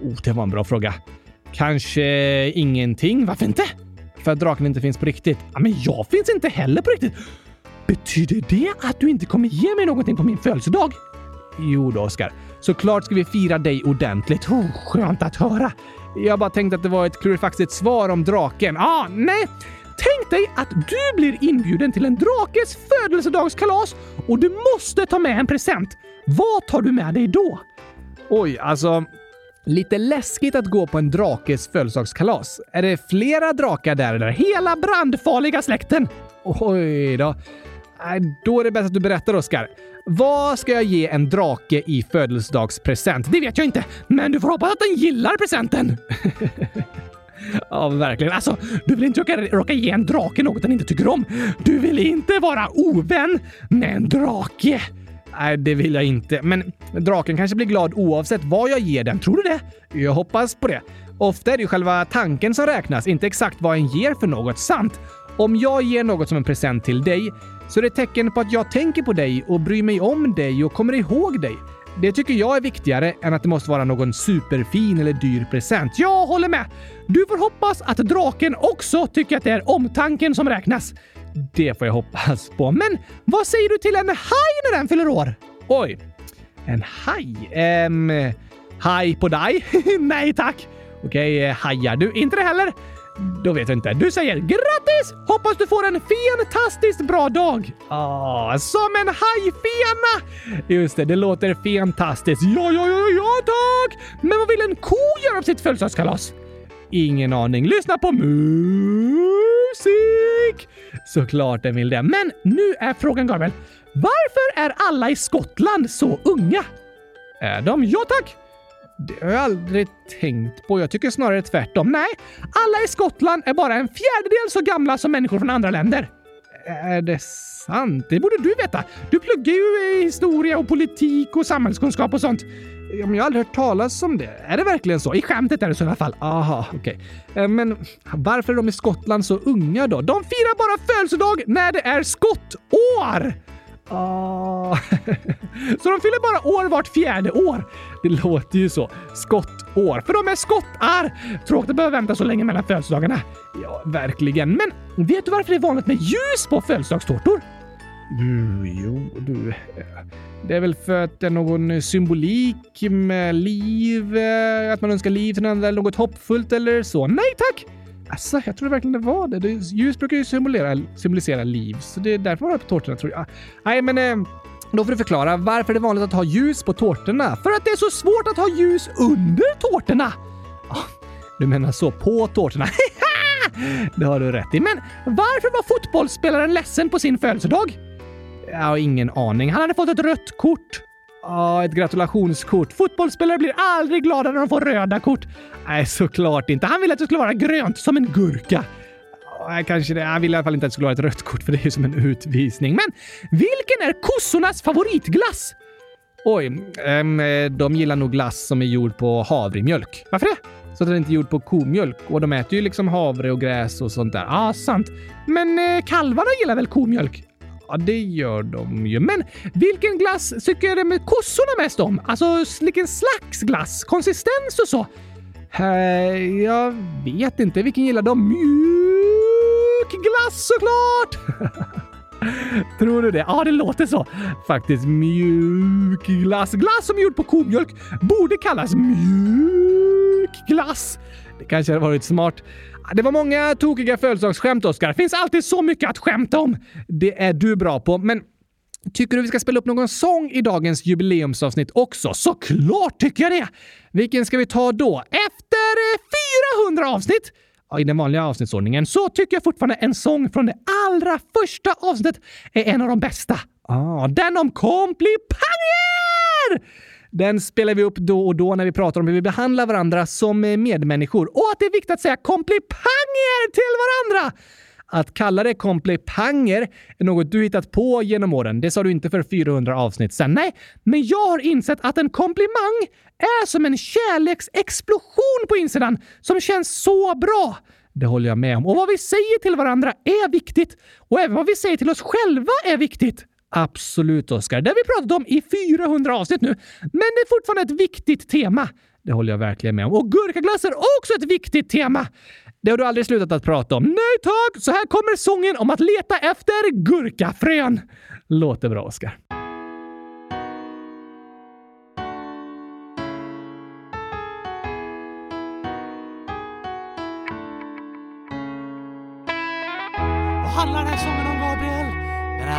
Oh, det var en bra fråga. Kanske ingenting? Varför inte? För att draken inte finns på riktigt. Ja, men jag finns inte heller på riktigt. Betyder det att du inte kommer ge mig någonting på min födelsedag? Jo då, Oskar. Såklart ska vi fira dig ordentligt. Oh, skönt att höra. Jag bara tänkte att det var ett klurifaxigt svar om draken. Ah, nej. Tänk dig att du blir inbjuden till en drakes födelsedagskalas och du måste ta med en present. Vad tar du med dig då? Oj, alltså... Lite läskigt att gå på en drakes födelsedagskalas. Är det flera drakar där eller? Hela brandfarliga släkten? Oj då. Då är det bäst att du berättar, Oskar. Vad ska jag ge en drake i födelsedagspresent? Det vet jag inte, men du får hoppas att den gillar presenten. Ja, verkligen. Alltså, du vill inte råka, råka ge en drake något den inte tycker om. Du vill inte vara ovän med en drake. Nej, det vill jag inte. Men draken kanske blir glad oavsett vad jag ger den. Tror du det? Jag hoppas på det. Ofta är det ju själva tanken som räknas, inte exakt vad en ger för något. Sant. Om jag ger något som en present till dig så är det ett tecken på att jag tänker på dig och bryr mig om dig och kommer ihåg dig. Det tycker jag är viktigare än att det måste vara någon superfin eller dyr present. Jag håller med! Du får hoppas att draken också tycker att det är omtanken som räknas. Det får jag hoppas på. Men vad säger du till en haj när den fyller år? Oj, en haj? Ehm, haj på dig? Nej tack. Okej, eh, hajar du? Inte det heller? Mm. Då vet jag inte. Du säger grattis! Hoppas du får en fantastiskt bra dag! Ah, som en hajfena! Just det, det låter fantastiskt. Ja, ja, ja, ja tack! Men vad vill en ko göra på sitt födelsedagskalas? Ingen aning. Lyssna på musik! Såklart den vill det. Men nu är frågan, Gabriel. Varför är alla i Skottland så unga? Är de? Ja tack! Det har jag aldrig tänkt på. Jag tycker snarare tvärtom. Nej, alla i Skottland är bara en fjärdedel så gamla som människor från andra länder. Är det sant? Det borde du veta. Du pluggar ju historia och politik och samhällskunskap och sånt. Jag har aldrig hört talas om det. Är det verkligen så? I skämtet är det så i alla fall. Aha, okej. Okay. Men varför är de i Skottland så unga då? De firar bara födelsedag när det är skottår! Ah. så de fyller bara år vart fjärde år. Det låter ju så. Skottår. För de är skottar! Tråkigt att behöva vänta så länge mellan födelsedagarna. Ja, verkligen. Men vet du varför det är vanligt med ljus på födelsedagstårtor? Jo, du. Det är väl för att det är någon symbolik med liv, eh, att man önskar liv till någon eller något hoppfullt eller så. Nej tack! Alltså, jag tror verkligen det var det. Ljus brukar ju symbolisera, symbolisera liv, så det är därför man har på tårtorna tror jag. Nej, men eh, då får du förklara varför det är vanligt att ha ljus på tårtorna. För att det är så svårt att ha ljus under tårtorna. Du menar så, på tårtorna? det har du rätt i. Men varför var fotbollsspelaren ledsen på sin födelsedag? Jag har ingen aning. Han hade fått ett rött kort. Ja, ett gratulationskort. Fotbollsspelare blir aldrig glada när de får röda kort. Nej, såklart inte. Han ville att det skulle vara grönt, som en gurka. Nej, kanske det. Han ville i alla fall inte att det skulle vara ett rött kort, för det är ju som en utvisning. Men vilken är kossornas favoritglass? Oj, ähm, de gillar nog glass som är gjord på havremjölk. Varför det? Så att den inte är gjord på komjölk. Och de äter ju liksom havre och gräs och sånt där. Ja, ah, sant. Men äh, kalvarna gillar väl komjölk? Ja, det gör de ju. Men vilken glass tycker de med kossorna mest om? Alltså, vilken slags glass? Konsistens och så? Äh, jag vet inte. Vilken gillar de? Mjuk glass såklart! Tror du det? Ja, det låter så. Faktiskt mjuk glass. Glass som är gjord på komjölk borde kallas mjuk glass. Det kanske hade varit smart. Det var många tokiga födelsedagsskämt, Oskar. Finns alltid så mycket att skämta om. Det är du bra på, men Tycker du vi ska spela upp någon sång i dagens jubileumsavsnitt också? Såklart tycker jag det! Vilken ska vi ta då? Efter eh, 400 avsnitt? Ja, I den vanliga avsnittsordningen så tycker jag fortfarande en sång från det allra första avsnittet är en av de bästa. Ah, den om komplipanger! Den spelar vi upp då och då när vi pratar om hur vi behandlar varandra som eh, medmänniskor och att det är viktigt att säga komplipanger till varandra. Att kalla det komplipanger är något du hittat på genom åren. Det sa du inte för 400 avsnitt sen. Nej, men jag har insett att en komplimang är som en kärleksexplosion på insidan som känns så bra. Det håller jag med om. Och vad vi säger till varandra är viktigt. Och även vad vi säger till oss själva är viktigt. Absolut, Oskar. Det har vi pratat om i 400 avsnitt nu, men det är fortfarande ett viktigt tema. Det håller jag verkligen med om. Och gurkaglass är också ett viktigt tema. Det har du aldrig slutat att prata om. Nej tack! Så här kommer sången om att leta efter gurkafrön. Låter bra, Oskar.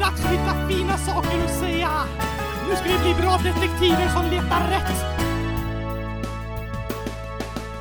dags att hitta fina saker att säga. Nu ska vi bli bra detektiver som letar rätt.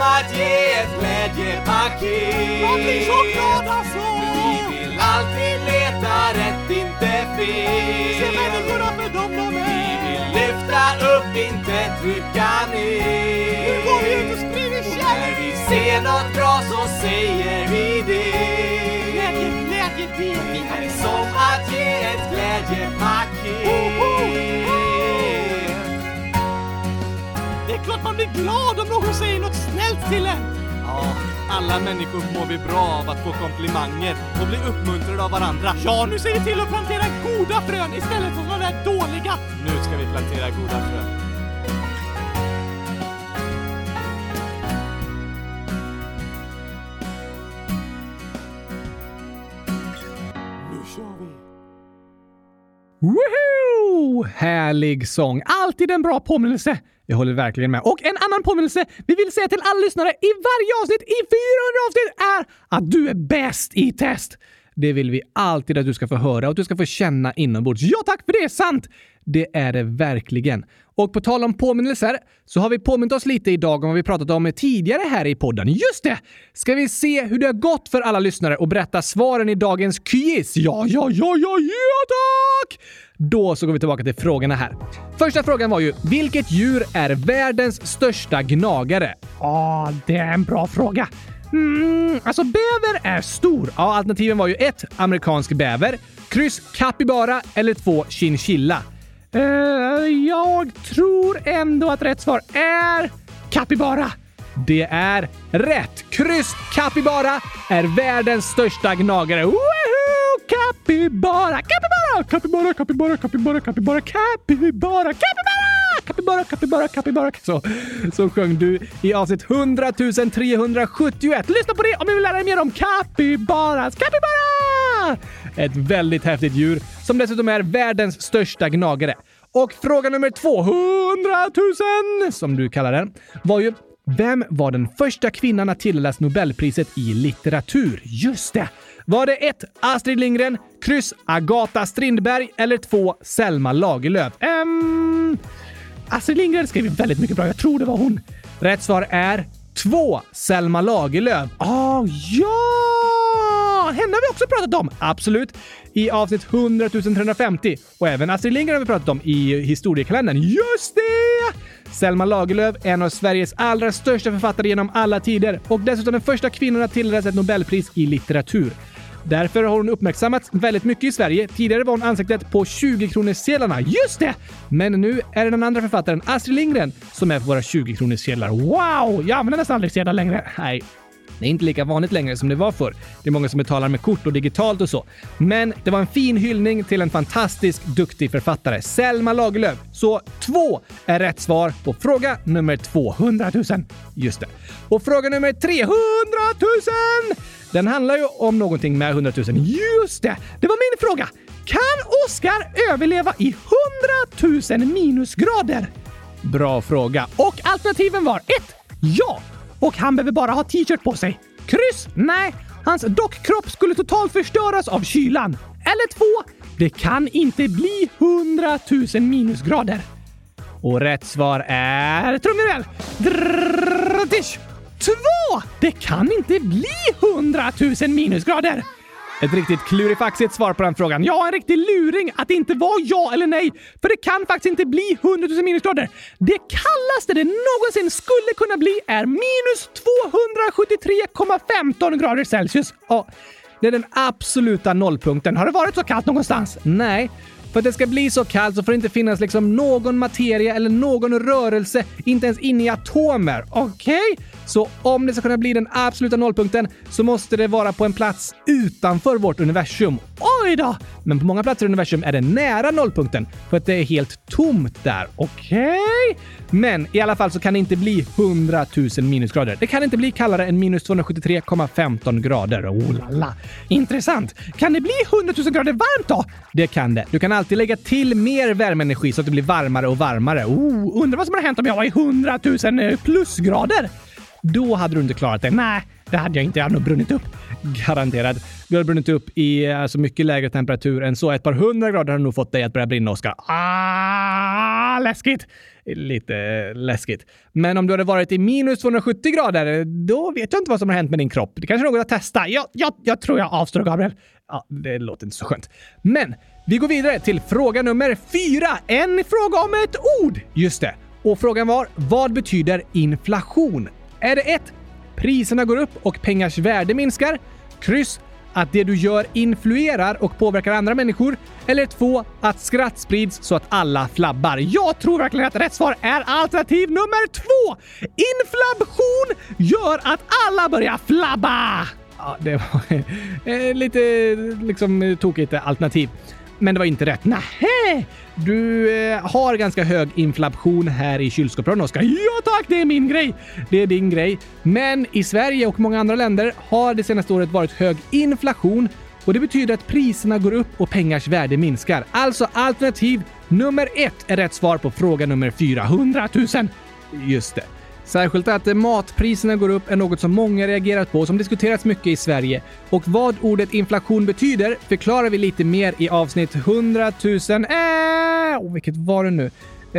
att ge ett glädjepaket. Man blir så glad alltså! Vi vill alltid leta rätt, inte fel. Se människorna för dem de Vi vill lyfta upp, inte trycka ner. Nu går vi ut och sprider Och när kärlek! vi ser något bra så säger vi det. Glädje, glädje, det Det är som att ge ett glädjepaket. Klart man blir glad om någon säger något snällt till en. Ja, alla människor mår vi bra av att få komplimanger och bli uppmuntrade av varandra. Ja, nu ser vi till att plantera goda frön istället för de där dåliga. Nu ska vi plantera goda frön. Woohoo! Härlig sång. Alltid en bra påminnelse. Jag håller verkligen med. Och en annan påminnelse vi vill säga till alla lyssnare i varje avsnitt i 400 avsnitt är att du är bäst i test. Det vill vi alltid att du ska få höra och att du ska få känna inombords. Ja tack, för det är sant! Det är det verkligen. Och på tal om påminnelser så har vi påmint oss lite idag om vad vi pratat om tidigare här i podden. Just det! Ska vi se hur det har gått för alla lyssnare och berätta svaren i dagens quiz? Ja, ja, ja, ja, ja tack! Då så går vi tillbaka till frågorna här. Första frågan var ju, vilket djur är världens största gnagare? Ja, det är en bra fråga. Mm, alltså bäver är stor. Ja, alternativen var ju ett amerikansk bäver, kryss kapibara eller två chinchilla. Eh, jag tror ändå att rätt svar är kapibara. Det är rätt! Kryss kapibara är världens största gnagare. Woohoo! Capybara, capybara, capybara, capybara, capybara, capybara, capybara, capybara, capybara, capybara, capybara. Så, så sjöng du i avsnitt 100 371. Lyssna på det om du vill lära dig mer om capybaras. Capybara! Ett väldigt häftigt djur som dessutom är världens största gnagare. Och fråga nummer 200 000, som du kallar den, var ju vem var den första kvinnan att tilldelas Nobelpriset i litteratur? Just det! Var det 1. Astrid Lindgren, kryss Agata Strindberg eller 2. Selma Lagerlöf? Um, Astrid Lindgren skrev väldigt mycket bra. Jag tror det var hon. Rätt svar är 2. Selma Lagerlöf. Ah, ja! Henne har vi också pratat om. Absolut. I avsnitt 100 350. Och även Astrid Lindgren har vi pratat om i historiekalendern. Just det! Selma Lagerlöf, en av Sveriges allra största författare genom alla tider och dessutom den första kvinnan att tilldelas ett Nobelpris i litteratur. Därför har hon uppmärksammats väldigt mycket i Sverige. Tidigare var hon ansiktet på 20-kronorssedlarna. Just det! Men nu är det den andra författaren, Astrid Lindgren, som är på våra 20-kronorssedlar. Wow! Jag använder nästan aldrig sedlar längre. Nej, det är inte lika vanligt längre som det var förr. Det är många som betalar med kort och digitalt och så. Men det var en fin hyllning till en fantastisk duktig författare, Selma Lagerlöf. Så två är rätt svar på fråga nummer 200 000. Just det. Och fråga nummer 300 000! Den handlar ju om någonting med 100 000. Just det! Det var min fråga! Kan Oscar överleva i 100 000 minusgrader? Bra fråga. Och alternativen var 1. Ja! och han behöver bara ha t-shirt på sig. Kryss? Nej, hans dockkropp skulle totalt förstöras av kylan. Eller två, det kan inte bli 100 000 minusgrader. Och rätt svar är... Trumvirvel! Två! Det kan inte bli 100 000 minusgrader! Ett riktigt klurifaxigt svar på den frågan. Ja, en riktig luring att det inte var ja eller nej. För det kan faktiskt inte bli 100 000 minusgrader. Det kallaste det någonsin skulle kunna bli är minus 273,15 grader Celsius. Ja, det är den absoluta nollpunkten. Har det varit så kallt någonstans? Nej. För att det ska bli så kallt så får det inte finnas liksom någon materia eller någon rörelse, inte ens inne i atomer. Okej? Okay? Så om det ska kunna bli den absoluta nollpunkten så måste det vara på en plats utanför vårt universum. Oj då! Men på många platser i universum är det nära nollpunkten för att det är helt tomt där. Okej? Okay? Men i alla fall så kan det inte bli 100 000 minusgrader. Det kan inte bli kallare än minus 273,15 grader. Oh la la. Intressant. Kan det bli 100 000 grader varmt då? Det kan det. Du kan alltid lägga till mer värmeenergi så att det blir varmare och varmare. Oh, undrar vad som hade hänt om jag var i 100 000 eh, plusgrader? Då hade du inte klarat det. Nej, det hade jag inte. Jag hade nog brunnit upp. Garanterat. Du hade brunnit upp i alltså, mycket lägre temperatur än så. Ett par hundra grader hade nog fått dig att börja brinna, Oskar. Ah, läskigt! Lite läskigt. Men om du hade varit i minus 270 grader, då vet jag inte vad som har hänt med din kropp. Det kanske är något att testa. Jag, jag, jag tror jag avstår, Gabriel. Ja, det låter inte så skönt. Men vi går vidare till fråga nummer fyra. En fråga om ett ord. Just det. Och frågan var, vad betyder inflation? Är det 1. Priserna går upp och pengars värde minskar. Kryss. Att det du gör influerar och påverkar andra människor. Eller 2. Att skratt sprids så att alla flabbar. Jag tror verkligen att rätt svar är alternativ nummer 2. Inflation gör att alla börjar flabba. Ja, det var eh, lite liksom tokigt alternativ. Men det var inte rätt. Nähä! Du eh, har ganska hög inflation här i kylskåpsradion, Oskar. Ja tack, det är min grej! Det är din grej. Men i Sverige och många andra länder har det senaste året varit hög inflation och det betyder att priserna går upp och pengars värde minskar. Alltså alternativ nummer ett är rätt svar på fråga nummer 400 000. Just det. Särskilt att matpriserna går upp är något som många reagerat på och som diskuterats mycket i Sverige. Och vad ordet inflation betyder förklarar vi lite mer i avsnitt 100 000... Äh, oh, vilket var det nu?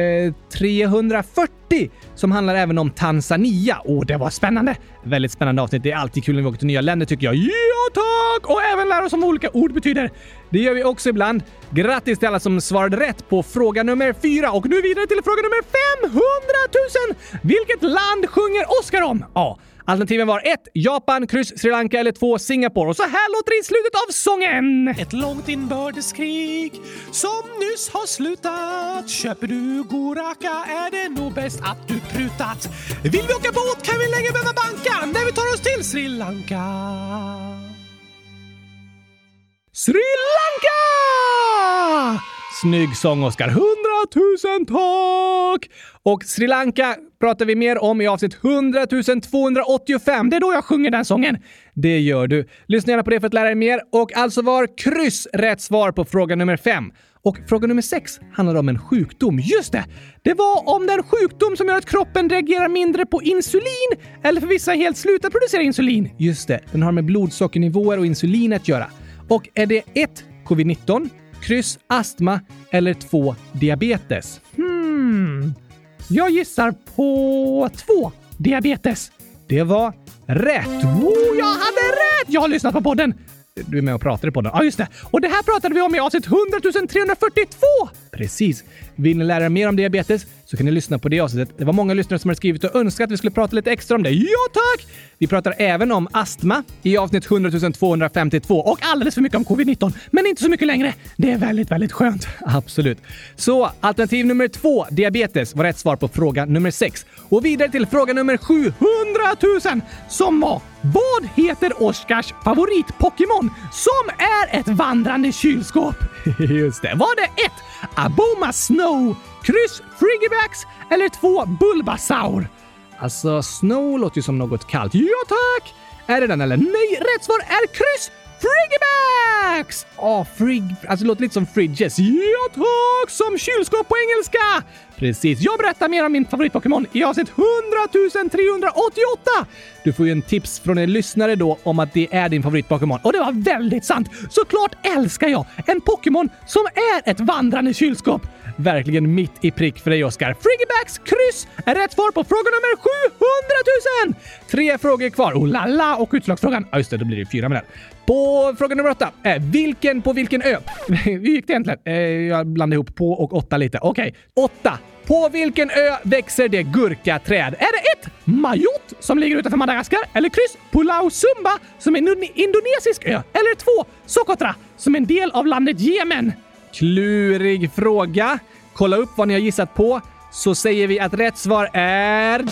Eh, 340 som handlar även om Tanzania. Åh, det var spännande! Väldigt spännande avsnitt. Det är alltid kul när vi åker till nya länder tycker jag. Ja tack! Och även lära oss om vad olika ord betyder. Det gör vi också ibland. Grattis till alla som svarade rätt på fråga nummer fyra och nu vidare till fråga nummer 500 000! Vilket land sjunger Oscar om? Ja, Alternativen var 1. Japan, kryss Sri Lanka eller 2. Singapore. Och så här låter det i slutet av sången! Ett långt inbördeskrig som nyss har slutat. Köper du Goraka är det nog bäst att du prutat. Vill vi åka båt kan vi länge behöva banka när vi tar oss till Sri Lanka. Sri Lanka! Snygg sång, Oskar. Hundratusen tack! Och Sri Lanka pratar vi mer om i avsnitt 100 285. Det är då jag sjunger den sången. Det gör du. Lyssna gärna på det för att lära dig mer. Och alltså var kryss rätt svar på fråga nummer fem. Och fråga nummer sex handlar om en sjukdom. Just det! Det var om den sjukdom som gör att kroppen reagerar mindre på insulin eller för vissa helt slutar producera insulin. Just det, den har med blodsockernivåer och insulin att göra. Och är det 1. Covid-19, kryss astma eller 2. diabetes? Hmm. Jag gissar på två diabetes. Det var rätt! Oh, jag hade rätt! Jag har lyssnat på podden. Du är med och pratar i podden. Ja, just det. Och det här pratade vi om i avsnitt 100 342! Precis. Vill ni lära er mer om diabetes så kan ni lyssna på det avsnittet. Det var många lyssnare som har skrivit och önskat att vi skulle prata lite extra om det. Ja tack! Vi pratar även om astma i avsnitt 100 252 och alldeles för mycket om covid-19, men inte så mycket längre. Det är väldigt, väldigt skönt. Absolut. Så alternativ nummer två, diabetes, var rätt svar på fråga nummer sex. Och vidare till fråga nummer 700 000 som var vad heter Oscars favorit-Pokémon som är ett vandrande kylskåp? Just det. Var det ett? Boma Snow, kryss Frigibax eller 2. Bulbasaur? Alltså, Snow låter ju som något kallt. Ja tack! Är det den eller? Nej, rätt svar är kryss Frigibax! Ja, oh, frig... Alltså det låter lite som fridges. Ja tack! Som kylskåp på engelska! Precis. Jag berättar mer om min favoritpokémon i avsnitt 100 388! Du får ju en tips från en lyssnare då om att det är din favoritpokémon. Och det var väldigt sant! Såklart älskar jag en Pokémon som är ett vandrande kylskåp. Verkligen mitt i prick för dig, Oskar. Friggebacks kryss är rätt svar på fråga nummer 700 000! Tre frågor kvar. Oh la la! Och utslagsfrågan, ja just det, då blir det fyra med den. På fråga nummer åtta. Eh, vilken på vilken ö? Hur gick det egentligen? Eh, jag blandade ihop på och åtta lite. Okej, okay. åtta. På vilken ö växer det gurkaträd? Är det ett Majot som ligger utanför Madagaskar? Eller kryss Pulau Sumba som är en indonesisk ö? Eller två Socotra som är en del av landet Jemen? Klurig fråga. Kolla upp vad ni har gissat på så säger vi att rätt svar är...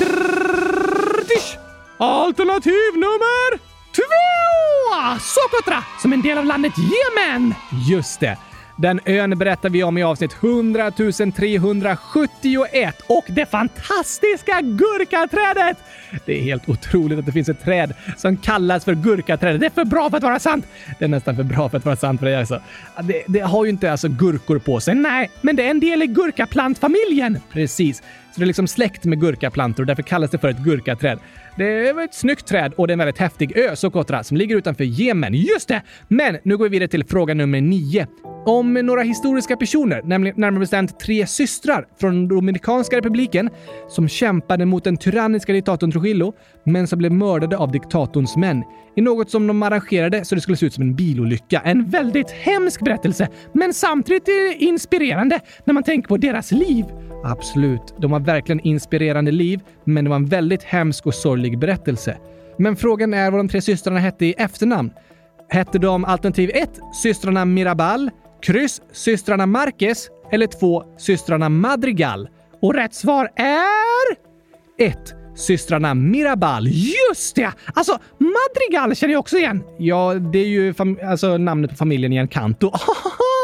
Alternativ nummer två! Socotra som en del av landet Jemen! Just det. Den ön berättar vi om i avsnitt 100 371 och det fantastiska gurkaträdet! Det är helt otroligt att det finns ett träd som kallas för gurkaträdet. Det är för bra för att vara sant! Det är nästan för bra för att vara sant för dig alltså. Det, det har ju inte alltså gurkor på sig, nej, men det är en del i gurkaplantfamiljen. Precis. Så det är liksom släkt med gurkaplantor och därför kallas det för ett gurkaträd. Det är ett snyggt träd och det är en väldigt häftig ö, Socotra, som ligger utanför Jemen. Just det! Men nu går vi vidare till fråga nummer nio. Om några historiska personer, nämligen närmare bestämt tre systrar från Dominikanska republiken, som kämpade mot den tyranniska diktatorn Trujillo, men som blev mördade av diktatorns män. I något som de arrangerade så det skulle se ut som en bilolycka. En väldigt hemsk berättelse, men samtidigt eh, inspirerande när man tänker på deras liv. Absolut, de har verkligen inspirerande liv, men det var en väldigt hemsk och sorglig berättelse. Men frågan är vad de tre systrarna hette i efternamn. Hette de alternativ 1 systrarna Mirabal, kryss systrarna Marquez eller 2 systrarna Madrigal? Och rätt svar är 1. Systrarna Mirabal. Just det! Alltså, Madrigal känner jag också igen. Ja, det är ju alltså, namnet på familjen i Encanto.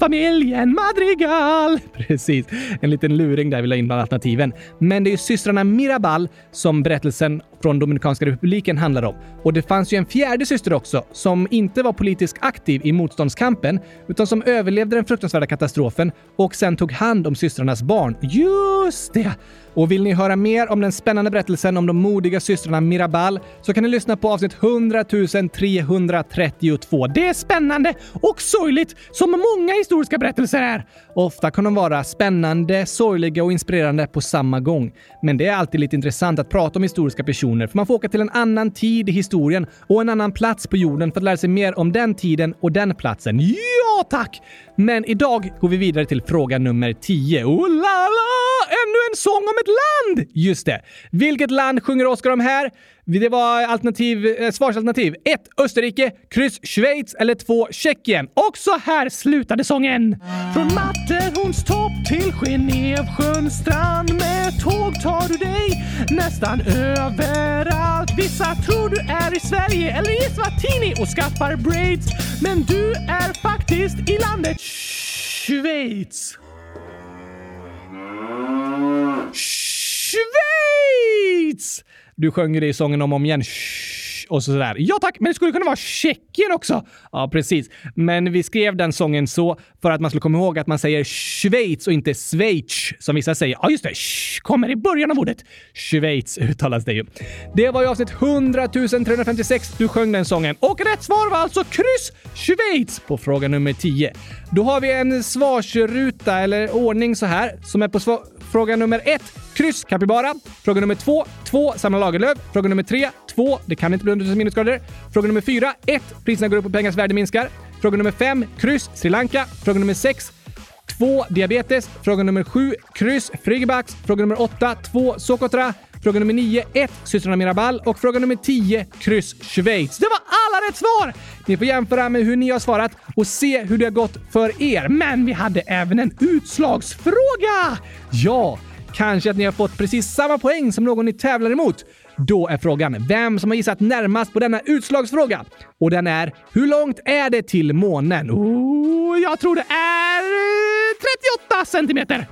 Familjen Madrigal! Precis, en liten luring där vi la in bland alternativen. Men det är ju systrarna Mirabal som berättelsen från Dominikanska republiken handlar om. Och det fanns ju en fjärde syster också som inte var politiskt aktiv i motståndskampen utan som överlevde den fruktansvärda katastrofen och sen tog hand om systrarnas barn. Just det! Och vill ni höra mer om den spännande berättelsen om de modiga systrarna Mirabal så kan ni lyssna på avsnitt 100 332. Det är spännande och sorgligt som många historiska berättelser är. Ofta kan de vara spännande, sorgliga och inspirerande på samma gång. Men det är alltid lite intressant att prata om historiska personer för man får åka till en annan tid i historien och en annan plats på jorden för att lära sig mer om den tiden och den platsen. Ja, tack! Men idag går vi vidare till fråga nummer 10. Oh la la! Ännu en sång om ett land! Just det. Vilket land sjunger Oskar om här? Det var alternativ, eh, svarsalternativ 1. Österrike, kryss Schweiz eller 2. Tjeckien. Och så här slutade sången. Från Matterhorns topp till Genevsjöns strand med tåg tar du dig nästan överallt. Vissa tror du är i Sverige eller i Svartini och skaffar braids. Men du är faktiskt i landet Schweiz. Schweiz! Du sjöng det i sången om och om igen. Shh, och så sådär. Ja tack, men det skulle kunna vara Tjeckien också. Ja, precis. Men vi skrev den sången så för att man skulle komma ihåg att man säger Schweiz och inte Schweiz som vissa säger. Ja, just det. Shh, kommer i början av ordet. Schweiz uttalas det ju. Det var ju avsnitt 100 356 du sjöng den sången och rätt svar var alltså kryss Schweiz på fråga nummer 10. Då har vi en svarsruta eller ordning så här som är på svar Fråga nummer ett, kryss Capybara. Fråga nummer två, två Samla Lagerlöf. Fråga nummer tre, två Det kan inte bli under minusgrader. Fråga nummer fyra, ett Priserna går upp och pengars värde minskar. Fråga nummer fem, kryss Sri Lanka. Fråga nummer sex, 2. Diabetes. Fråga nummer 7. Kryss. Frigibax. Fråga nummer 8. 2. Socotra. Fråga nummer 9. 1. Systrarna Mirabal. Och fråga nummer 10. Kryss. Schweiz. Det var alla rätt svar! Ni får jämföra med hur ni har svarat och se hur det har gått för er. Men vi hade även en utslagsfråga! Ja, kanske att ni har fått precis samma poäng som någon ni tävlar emot. Då är frågan vem som har gissat närmast på denna utslagsfråga. Och den är hur långt är det till månen? Oh, jag tror det är eh, 38 centimeter.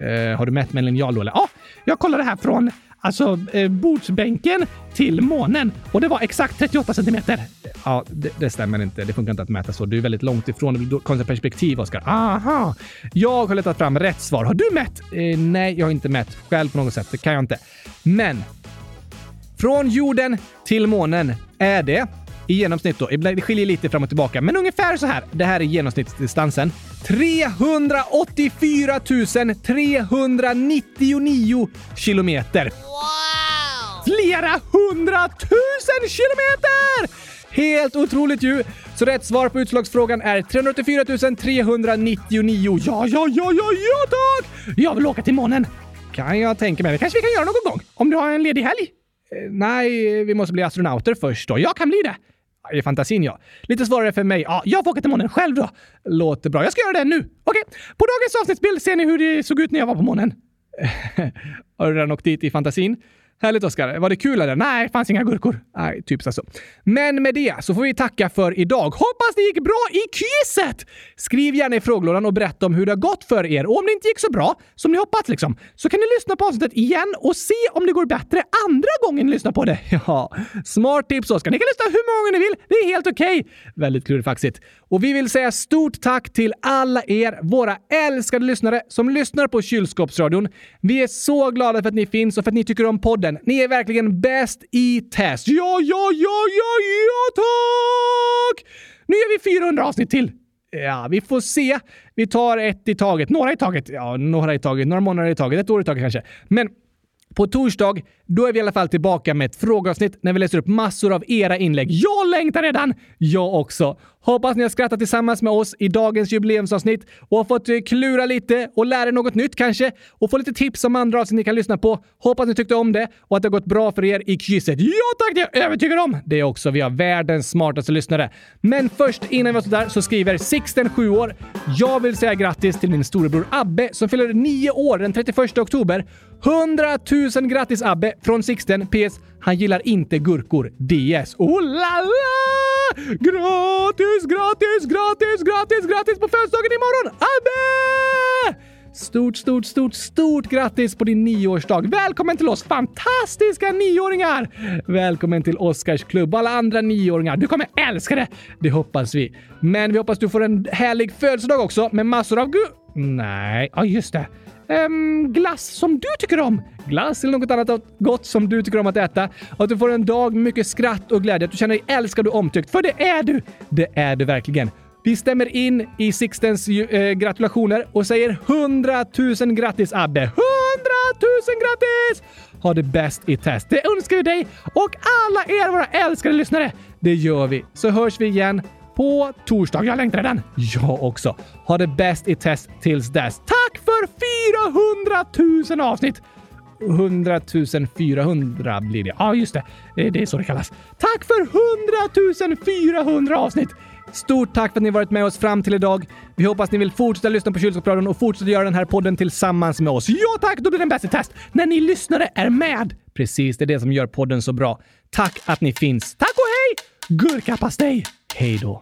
Eh, har du mätt med en linjal då eller? Ja, jag kollade här från alltså eh, bordsbänken till månen och det var exakt 38 centimeter. Ja, det, det stämmer inte. Det funkar inte att mäta så. Du är väldigt långt ifrån. Det blir konstigt perspektiv, Oskar. Aha! Jag har letat fram rätt svar. Har du mätt? Eh, nej, jag har inte mätt själv på något sätt. Det kan jag inte. Men från jorden till månen är det i genomsnitt då, det skiljer lite fram och tillbaka, men ungefär så här. Det här är genomsnittsdistansen. 384 399 kilometer. Wow! Flera hundratusen kilometer! Helt otroligt ju! Så rätt svar på utslagsfrågan är 384 399. Ja, ja, ja, ja, ja tack! Jag vill åka till månen. Kan jag tänka mig. Kanske vi kan göra någon gång? Om du har en ledig helg? Eh, nej, vi måste bli astronauter först då. Jag kan bli det. I fantasin ja. Lite svårare för mig. Ja, jag får åka till månen själv då. Låter bra. Jag ska göra det nu. Okej. På dagens avsnittsbild ser ni hur det såg ut när jag var på månen. Har du redan åkt dit i fantasin? Härligt Oskar. Var det kul eller? Nej, det fanns inga gurkor. Nej, typiskt alltså. Men med det så får vi tacka för idag. Hoppas det gick bra i quizet! Skriv gärna i frågelådan och berätta om hur det har gått för er. Och om det inte gick så bra som ni hoppats liksom, så kan ni lyssna på avsnittet igen och se om det går bättre andra gången ni lyssnar på det. Ja, smart tips Oskar. Ni kan lyssna hur många gånger ni vill. Det är helt okej. Okay. Väldigt klurifaxigt. Och vi vill säga stort tack till alla er, våra älskade lyssnare som lyssnar på Kylskåpsradion. Vi är så glada för att ni finns och för att ni tycker om podden. Ni är verkligen bäst i test. Ja, ja, ja, ja, ja, tack! Nu gör vi 400 avsnitt till. Ja, vi får se. Vi tar ett i taget. Några i taget. Ja, några i taget. Några månader i taget. Ett år i taget kanske. Men på torsdag, då är vi i alla fall tillbaka med ett frågeavsnitt när vi läser upp massor av era inlägg. Jag längtar redan! Jag också. Hoppas ni har skrattat tillsammans med oss i dagens jubileumsavsnitt och har fått eh, klura lite och lära er något nytt kanske och få lite tips om andra avsnitt ni kan lyssna på. Hoppas ni tyckte om det och att det har gått bra för er i kysset. Ja tack, det är jag övertygad om! Det är också. Vi har världens smartaste lyssnare. Men först innan vi avslutar där så skriver Sixten, 7 år. Jag vill säga grattis till min storebror Abbe som fyller 9 år den 31 oktober. 100 000 grattis Abbe från Sixten. PS. Han gillar inte gurkor. DS. Oh la la! Gratis, gratis, gratis, gratis, gratis på födelsedagen imorgon! Abbe! Stort, stort, stort, stort grattis på din nioårsdag! Välkommen till oss fantastiska nioåringar! Välkommen till Oscars klubb och alla andra nioåringar. Du kommer älska det! Det hoppas vi. Men vi hoppas du får en härlig födelsedag också med massor av gu... Nej, ja just det. Um, glass som du tycker om. Glass eller något annat gott som du tycker om att äta. Att du får en dag med mycket skratt och glädje. Att du känner dig älskad och omtyckt. För det är du! Det är du verkligen. Vi stämmer in i Sixtens äh, gratulationer och säger 100 000 grattis Abbe! 100 000 grattis! Ha det bäst i test. Det önskar vi dig och alla er våra älskade lyssnare. Det gör vi. Så hörs vi igen på torsdag. Jag längtar redan. Jag också. Ha det bäst i test tills dess. Tack för 400 000 avsnitt! 100 400 blir det. Ja, just det. Eh, det är så det kallas. Tack för 100 400 avsnitt! Stort tack för att ni varit med oss fram till idag. Vi hoppas ni vill fortsätta lyssna på Kylskåpsradion och fortsätta göra den här podden tillsammans med oss. Ja tack, då blir den bäst i test när ni lyssnare är med. Precis, det är det som gör podden så bra. Tack att ni finns. Tack och hej! Gurkapastej! Hej då!